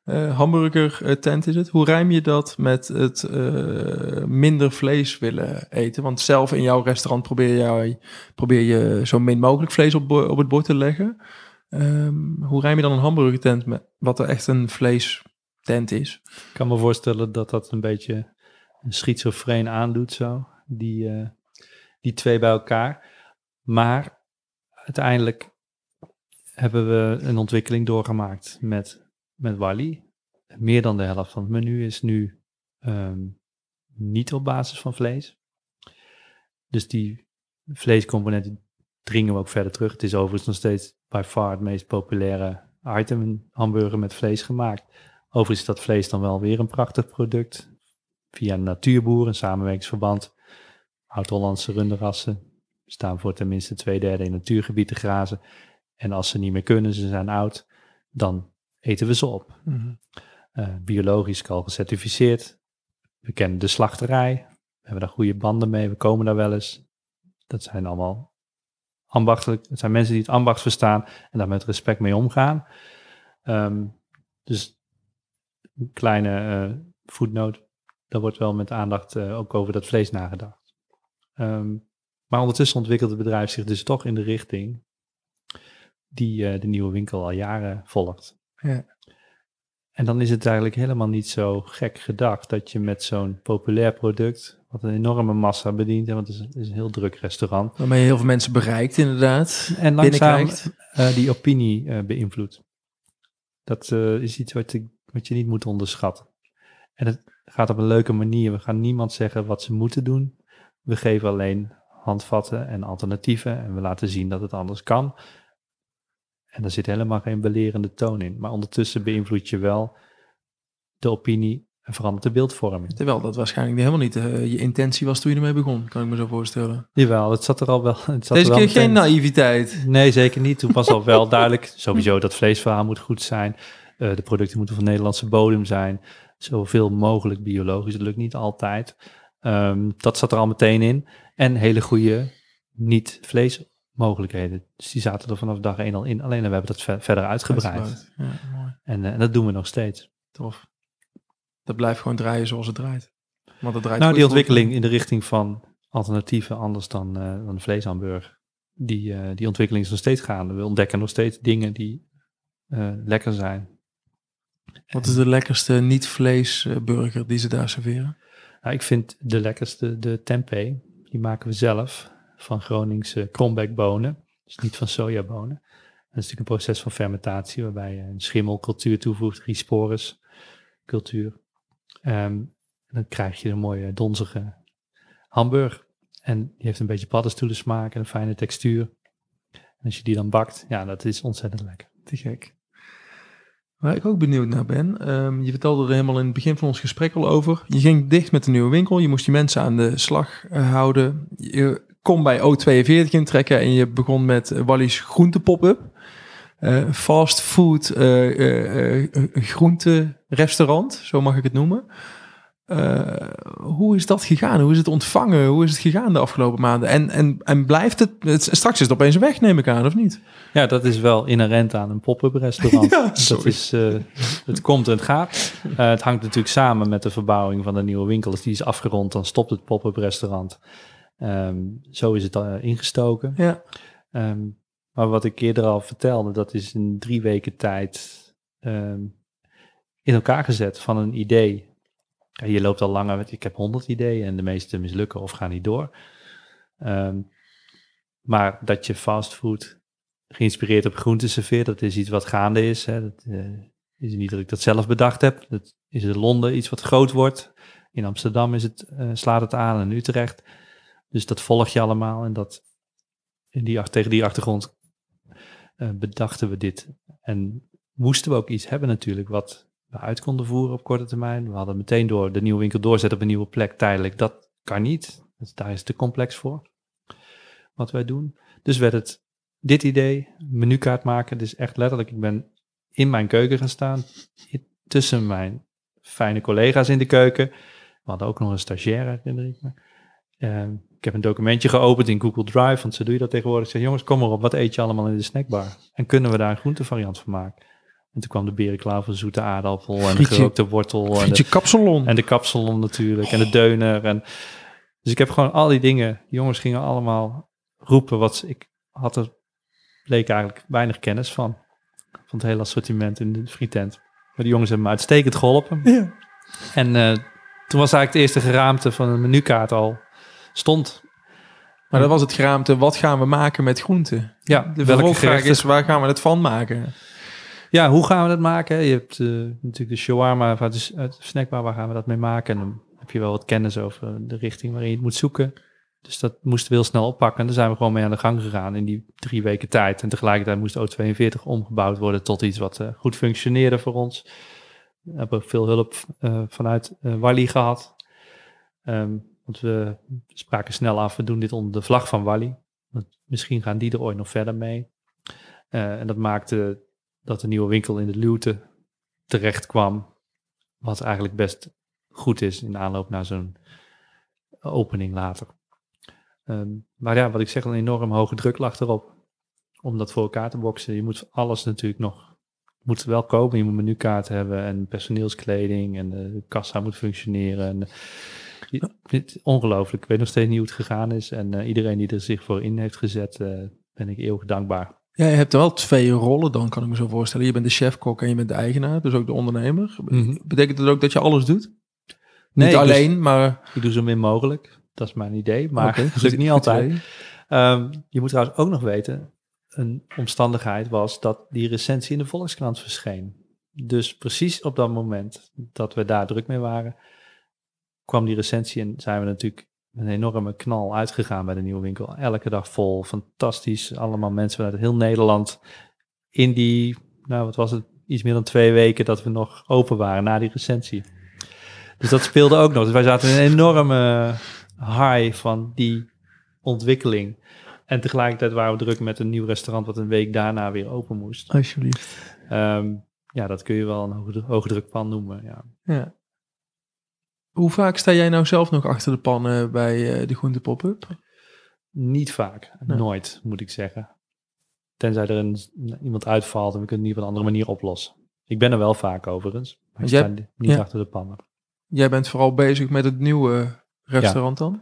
eh, hamburger eh, tent is het? Hoe rijm je dat met het eh, minder vlees willen eten? Want zelf in jouw restaurant probeer, jij, probeer je zo min mogelijk vlees op, op het bord te leggen. Ehm, hoe rijm je dan een hamburger tent met wat er echt een vleestent is? Ik kan me voorstellen dat dat een beetje een schizofreen aandoet zo. Die, die twee bij elkaar. Maar uiteindelijk hebben we een ontwikkeling doorgemaakt met, met Wally. Meer dan de helft van het menu is nu ehm, niet op basis van vlees. Dus die vleescomponenten dringen we ook verder terug. Het is overigens nog steeds by far het meest populaire item, een hamburger met vlees gemaakt. Overigens is dat vlees dan wel weer een prachtig product. Via een natuurboer, een samenwerkingsverband. Oud-Hollandse runderrassen staan voor tenminste twee derde in natuurgebied te grazen. En als ze niet meer kunnen, ze zijn oud, dan eten we ze op. Eh, biologisch al gecertificeerd. We kennen de slachterij. We hebben daar goede banden mee. We komen daar wel eens. Dat zijn allemaal ambachtelijk. Het zijn mensen die het ambacht verstaan en daar met respect mee omgaan. Ehm, dus een kleine eh voetnoot. Daar wordt wel met aandacht eh, ook over dat vlees nagedacht. Ehm, maar ondertussen ontwikkelt het bedrijf zich dus toch in de richting die de nieuwe winkel al jaren volgt. Ja. En dan is het eigenlijk helemaal niet zo gek gedacht dat je met zo'n populair product, wat een enorme massa bedient, hè, want het is, het is een heel druk restaurant, Waarmee je heel veel mensen bereikt inderdaad. en langzaam eh, die opinie eh, beïnvloedt. Dat eh, is iets wat je, wat je niet moet onderschatten. En het gaat op een leuke manier. We gaan niemand zeggen wat ze moeten doen. We geven alleen handvatten en alternatieven en we laten zien dat het anders kan. En er zit helemaal geen belerende toon in. Maar ondertussen beïnvloed je wel de opinie en verandert de beeldvorming. Terwijl dat waarschijnlijk helemaal niet eh, je intentie was toen je ermee begon, kan ik me zo voorstellen. Jawel, het zat er al wel. Het zat Deze er keer geen naïviteit. Nee, zeker niet. Toen was al wel (laughs) duidelijk, sowieso dat vleesverhaal moet goed zijn. Eh, de producten moeten van Nederlandse bodem zijn. Zoveel mogelijk biologisch. Dat lukt niet altijd. Ehm, dat zat er al meteen in. En hele goede niet-vleesmogelijkheden. Dus die zaten er vanaf dag één al in. Alleen we hebben dat ver- verder uitgebreid. Ja, mooi. En, eh, en dat doen we nog steeds. Tof. Dat blijft gewoon draaien zoals het draait. Want het draait Nou, die ontwikkeling in de richting van alternatieven anders dan, eh dan vleeshamburger. Die, eh, die ontwikkeling is nog steeds gaande. We ontdekken nog steeds dingen die lekker zijn. Wat is de lekkerste niet-vleesburger die ze daar serveren? Nou, ik vind de lekkerste de tempeh. Die maken we zelf van Groningse krombekbonen. Dus niet van sojabonen. Dat is natuurlijk een proces van fermentatie waarbij je een schimmelcultuur toevoegt, Rhizosporus cultuur. Ehm, en dan krijg je een mooie donzige hamburger. En die heeft een beetje paddenstoelen smaak en een fijne textuur. En als je die dan bakt, ja, dat is ontzettend lekker. Te gek. Waar ik ook benieuwd naar ben, ehm, je vertelde er helemaal in het begin van ons gesprek al over. Je ging dicht met de nieuwe winkel, je moest die mensen aan de slag eh, houden. Je kon bij O42 intrekken en je begon met eh, Wally's groente pop-up. Eh, fast food groente restaurant, zo mag ik het noemen. Hoe is dat gegaan? Hoe is het ontvangen? Hoe is het gegaan de afgelopen maanden? En, en, en blijft het, het... Straks is het opeens weg, neem ik aan, of niet? Ja, dat is wel inherent aan een pop-up restaurant. (laughs) Ja, dat is, het komt en het gaat. Het hangt natuurlijk samen met de verbouwing van de nieuwe winkel. Als die is afgerond, dan stopt het pop-up restaurant. Ehm, zo is het eh, ingestoken. Ja. Ehm, maar wat ik eerder al vertelde, dat is in drie weken tijd ehm, in elkaar gezet van een idee. Je loopt al langer met, ik heb honderd ideeën en de meeste mislukken of gaan niet door. Maar dat je fastfood geïnspireerd op groente serveert, dat is iets wat gaande is. Hè. Dat eh, is niet dat ik dat zelf bedacht heb. Dat is in Londen iets wat groot wordt. In Amsterdam is het, eh, slaat het aan en Utrecht. Dus dat volg je allemaal. En dat, in die, tegen die achtergrond eh, bedachten we dit. En moesten we ook iets hebben natuurlijk wat we uit konden voeren op korte termijn. We hadden meteen door de nieuwe winkel doorzetten op een nieuwe plek tijdelijk. Dat kan niet. Dus daar is het te complex voor. Wat wij doen. Dus werd het dit idee, menukaart maken. Dus echt letterlijk, ik ben in mijn keuken gaan staan. Tussen mijn fijne collega's in de keuken. We hadden ook nog een stagiaire, herinner ik me. Ik heb een documentje geopend in Google Drive, want zo doe je dat tegenwoordig. Ik zeg, jongens, kom maar op, wat eet je allemaal in de snackbar? En kunnen we daar een groentevariant van maken? En toen kwam de berenklauw, zoete aardappel en de Frietje. gerookte wortel. En de, kapsalon. en de kapsalon natuurlijk. En de deuner. En, dus ik heb gewoon al die dingen. Die jongens gingen allemaal roepen. Wat ze- ik had er bleek eigenlijk weinig kennis van. Van het hele assortiment in de frietent. Maar die jongens hebben me uitstekend geholpen. Ja. En eh, toen was eigenlijk de eerste geraamte van een menukaart al stond. Maar dat was het geraamte, wat gaan we maken met groenten? Ja, De vervolgvraag gerechten- is, waar gaan we het van maken? Ja, hoe gaan we dat maken? Je hebt eh, natuurlijk de shawarma uit de, uit de snackbar, waar gaan we dat mee maken? En dan heb je wel wat kennis over de richting waarin je het moet zoeken. Dus dat moesten we heel snel oppakken. En daar zijn we gewoon mee aan de gang gegaan in die drie weken tijd. En tegelijkertijd moest O42 omgebouwd worden tot iets wat eh, goed functioneerde voor ons. We hebben veel hulp eh, vanuit Wally gehad. Ehm, want we spraken snel af, we doen dit onder de vlag van Wally. Misschien gaan die er ooit nog verder mee. Eh, en dat maakte dat de nieuwe winkel in de Luwte terecht kwam. Wat eigenlijk best goed is in aanloop naar zo'n opening later. Ehm, maar ja, wat ik zeg, een enorm hoge druk lag erop. Om dat voor elkaar te boksen. Je moet alles natuurlijk nog, moet wel komen. Je moet menukaart hebben en personeelskleding en de kassa moet functioneren. En, dit is ongelooflijk. Ik weet nog steeds niet hoe het gegaan is. En eh, iedereen die er zich voor in heeft gezet, eh, ben ik eeuwig dankbaar. Ja, je hebt wel twee rollen dan, kan ik me zo voorstellen. Je bent de chefkok en je bent de eigenaar, dus ook de ondernemer. Mhm. Betekent dat ook dat je alles doet? Nee, Niet doe- alleen, maar... Ik doe zo min mogelijk. Dat is mijn idee. Maar Oké, (laughs) dat goed- lukt niet altijd. Ehm, je moet trouwens ook nog weten, een omstandigheid was dat die recensie in de Volkskrant verscheen. Dus precies op dat moment dat we daar druk mee waren, kwam die recensie en zijn we natuurlijk een enorme knal uitgegaan bij de nieuwe winkel. Elke dag vol, fantastisch. Allemaal mensen vanuit heel Nederland in die, nou wat was het, iets meer dan twee weken dat we nog open waren na die recensie. Dus dat speelde ook nog. Dus wij zaten in een enorme high van die ontwikkeling. En tegelijkertijd waren we druk met een nieuw restaurant wat een week daarna weer open moest. Alsjeblieft. Ehm, ja, dat kun je wel een hoge, hoogdrukpan noemen. Ja. Ja. Hoe vaak sta jij nou zelf nog achter de pannen bij eh, de groente pop-up? Niet vaak, Nee. nooit moet ik zeggen. Tenzij er een, iemand uitvalt en we kunnen het niet op een andere manier oplossen. Ik ben er wel vaak overigens, maar ik jij- sta niet ja. achter de pannen. Jij bent vooral bezig met het nieuwe restaurant dan?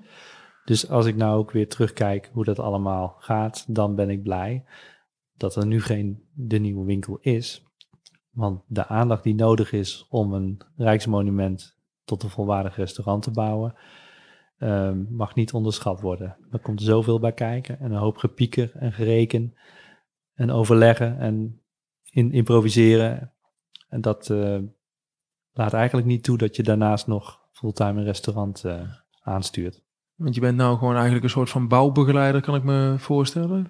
Dus als ik nou ook weer terugkijk hoe dat allemaal gaat, dan ben ik blij dat er nu geen de nieuwe winkel is. Want de aandacht die nodig is om een rijksmonument tot een volwaardig restaurant te bouwen, ehm, mag niet onderschat worden. Er komt zoveel bij kijken en een hoop gepieker en gereken en overleggen en in, improviseren. En dat eh, laat eigenlijk niet toe dat je daarnaast nog fulltime een restaurant eh, aanstuurt. Want je bent nou gewoon eigenlijk een soort van bouwbegeleider, kan ik me voorstellen.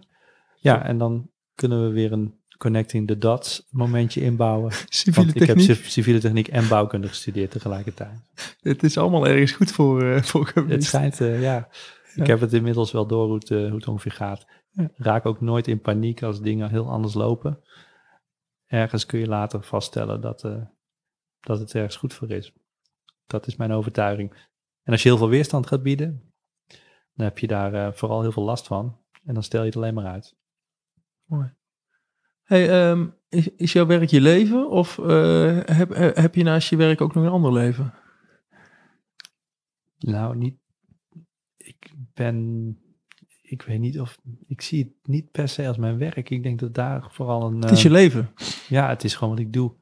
Ja, en dan kunnen we weer een connecting the dots momentje inbouwen. (laughs) Civiele Want ik heb techniek. civ- civiele techniek en bouwkunde gestudeerd tegelijkertijd. Het is allemaal ergens goed voor, eh voor Het schijnt, eh, ja. Ja. Ik heb het inmiddels wel door hoe het, eh, hoe het ongeveer gaat. Ja. Raak ook nooit in paniek als dingen heel anders lopen. Ergens kun je later vaststellen dat, dat het ergens goed voor is. Dat is mijn overtuiging. En als je heel veel weerstand gaat bieden, dan heb je daar vooral heel veel last van. En dan stel je het alleen maar uit. Hey, ehm, is, is jouw werk je leven of eh, heb, heb je naast je werk ook nog een ander leven? Nou, niet. Ik ben. Ik weet niet of. Ik zie het niet per se als mijn werk. Ik denk dat daar vooral een. Het is je eh, leven. ja, het is gewoon wat ik doe.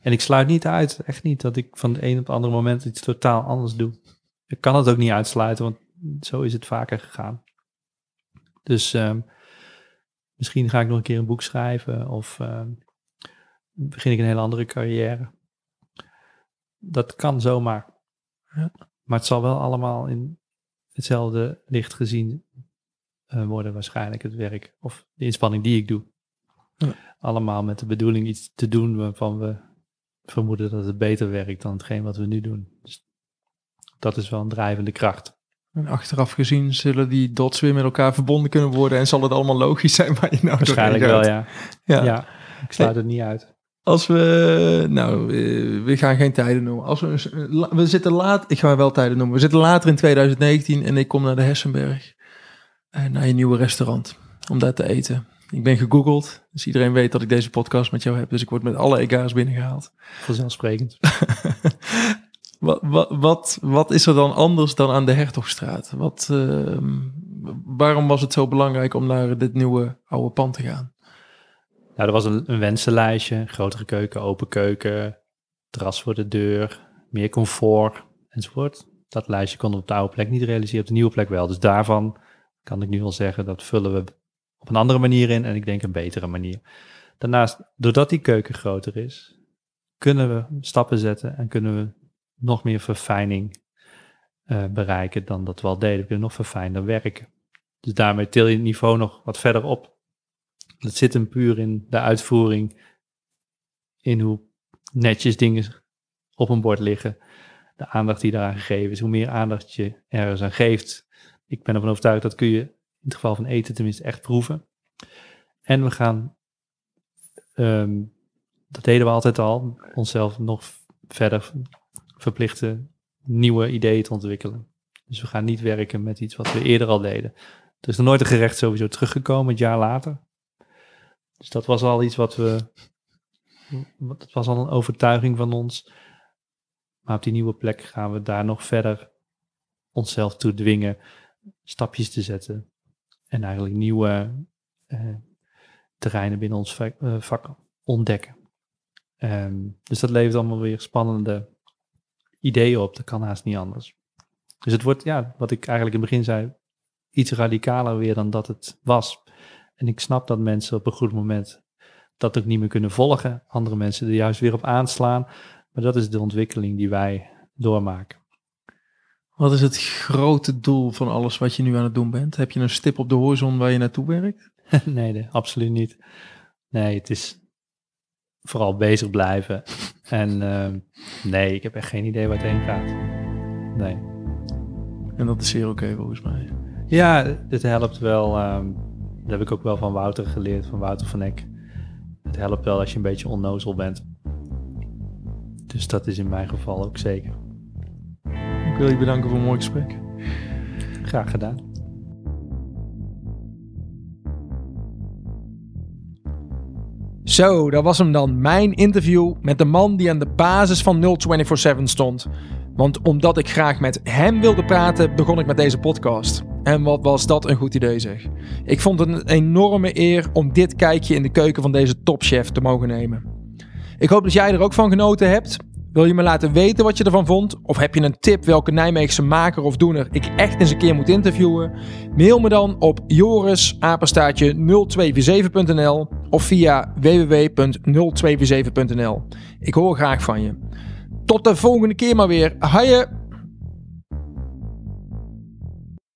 En ik sluit niet uit, echt niet, dat ik van het een op het andere moment iets totaal anders doe. Ik kan het ook niet uitsluiten, want zo is het vaker gegaan. Dus ehm, misschien ga ik nog een keer een boek schrijven of ehm, begin ik een hele andere carrière. Dat kan zomaar. Ja. Maar het zal wel allemaal in hetzelfde licht gezien eh, worden, waarschijnlijk het werk of de inspanning die ik doe. Ja. Allemaal met de bedoeling iets te doen waarvan we vermoeden dat het beter werkt dan hetgeen wat we nu doen. Dus dat is wel een drijvende kracht. En achteraf gezien zullen die dots weer met elkaar verbonden kunnen worden en zal het allemaal logisch zijn waar je nou Waarschijnlijk wel, ja. Ja. ja. ik sluit het niet uit. Als we, nou, we gaan geen tijden noemen. Als we, we zitten laat, ik ga wel tijden noemen. We zitten later in 2019 en ik kom naar de Hessenberg, eh, naar je nieuwe restaurant, om daar te eten. Ik ben gegoogeld, dus iedereen weet dat ik deze podcast met jou heb. Dus ik word met alle ega's binnengehaald. Vanzelfsprekend. (laughs) Wat, wat, is er dan anders dan aan de Hertogstraat? Wat, ehm, waarom was het zo belangrijk om naar dit nieuwe oude pand te gaan? Nou, er was een, een wensenlijstje. Grotere keuken, open keuken, terras voor de deur, meer comfort enzovoort. Dat lijstje we op de oude plek niet realiseren, op de nieuwe plek wel. Dus daarvan kan ik nu wel zeggen, dat vullen we op een andere manier in en ik denk een betere manier. Daarnaast, doordat die keuken groter is, kunnen we stappen zetten en kunnen we nog meer verfijning eh, bereiken dan dat we al deden. We kunnen nog verfijnder werken. Dus daarmee til je het niveau nog wat verder op. Dat zit hem puur in de uitvoering, in hoe netjes dingen op een bord liggen, de aandacht die daaraan gegeven is. Hoe meer aandacht je ergens aan geeft, ik ben ervan overtuigd dat kun je in het geval van eten tenminste echt proeven. En we gaan, ehm, dat deden we altijd al, onszelf nog verder verplichten nieuwe ideeën te ontwikkelen. Dus we gaan niet werken met iets wat we eerder al deden. Er is nog nooit een gerecht sowieso teruggekomen, het jaar later. Dus dat was al iets wat we. Dat was al een overtuiging van ons. Maar op die nieuwe plek gaan we daar nog verder onszelf toe dwingen stapjes te zetten. En eigenlijk nieuwe eh, terreinen binnen ons vak, eh, ontdekken. Ehm, dus dat levert allemaal weer spannende ideeën op. Dat kan haast niet anders. Dus het wordt, ja, wat ik eigenlijk in het begin zei, iets radicaler weer dan dat het was. En ik snap dat mensen op een goed moment dat ook niet meer kunnen volgen. Andere mensen er juist weer op aanslaan. Maar dat is de ontwikkeling die wij doormaken. Wat is het grote doel van alles wat je nu aan het doen bent? Heb je een stip op de horizon waar je naartoe werkt? (laughs) nee, nee, absoluut niet. Nee, het is vooral bezig blijven En uh, nee, ik heb echt geen idee waar het heen gaat. Nee. En dat is zeer oké volgens mij. Ja, het helpt wel. Um, dat heb ik ook wel van Wouter geleerd, van Wouter van Eck. Het helpt wel als je een beetje onnozel bent. Dus dat is in mijn geval ook zeker. Ik wil je bedanken voor een mooi gesprek. Graag gedaan. Zo, dat was hem dan. Mijn interview met de man die aan de basis van 0247 stond. Want omdat ik graag met hem wilde praten, begon ik met deze podcast. En wat was dat een goed idee zeg. Ik vond het een enorme eer om dit kijkje in de keuken van deze topchef te mogen nemen. Ik hoop dat jij er ook van genoten hebt. Wil je me laten weten wat je ervan vond? Of heb je een tip welke Nijmeegse maker of doener ik echt eens een keer moet interviewen? Mail me dan op joris-0247.nl of via www.0247.nl. Ik hoor graag van je. Tot de volgende keer maar weer. Haaien!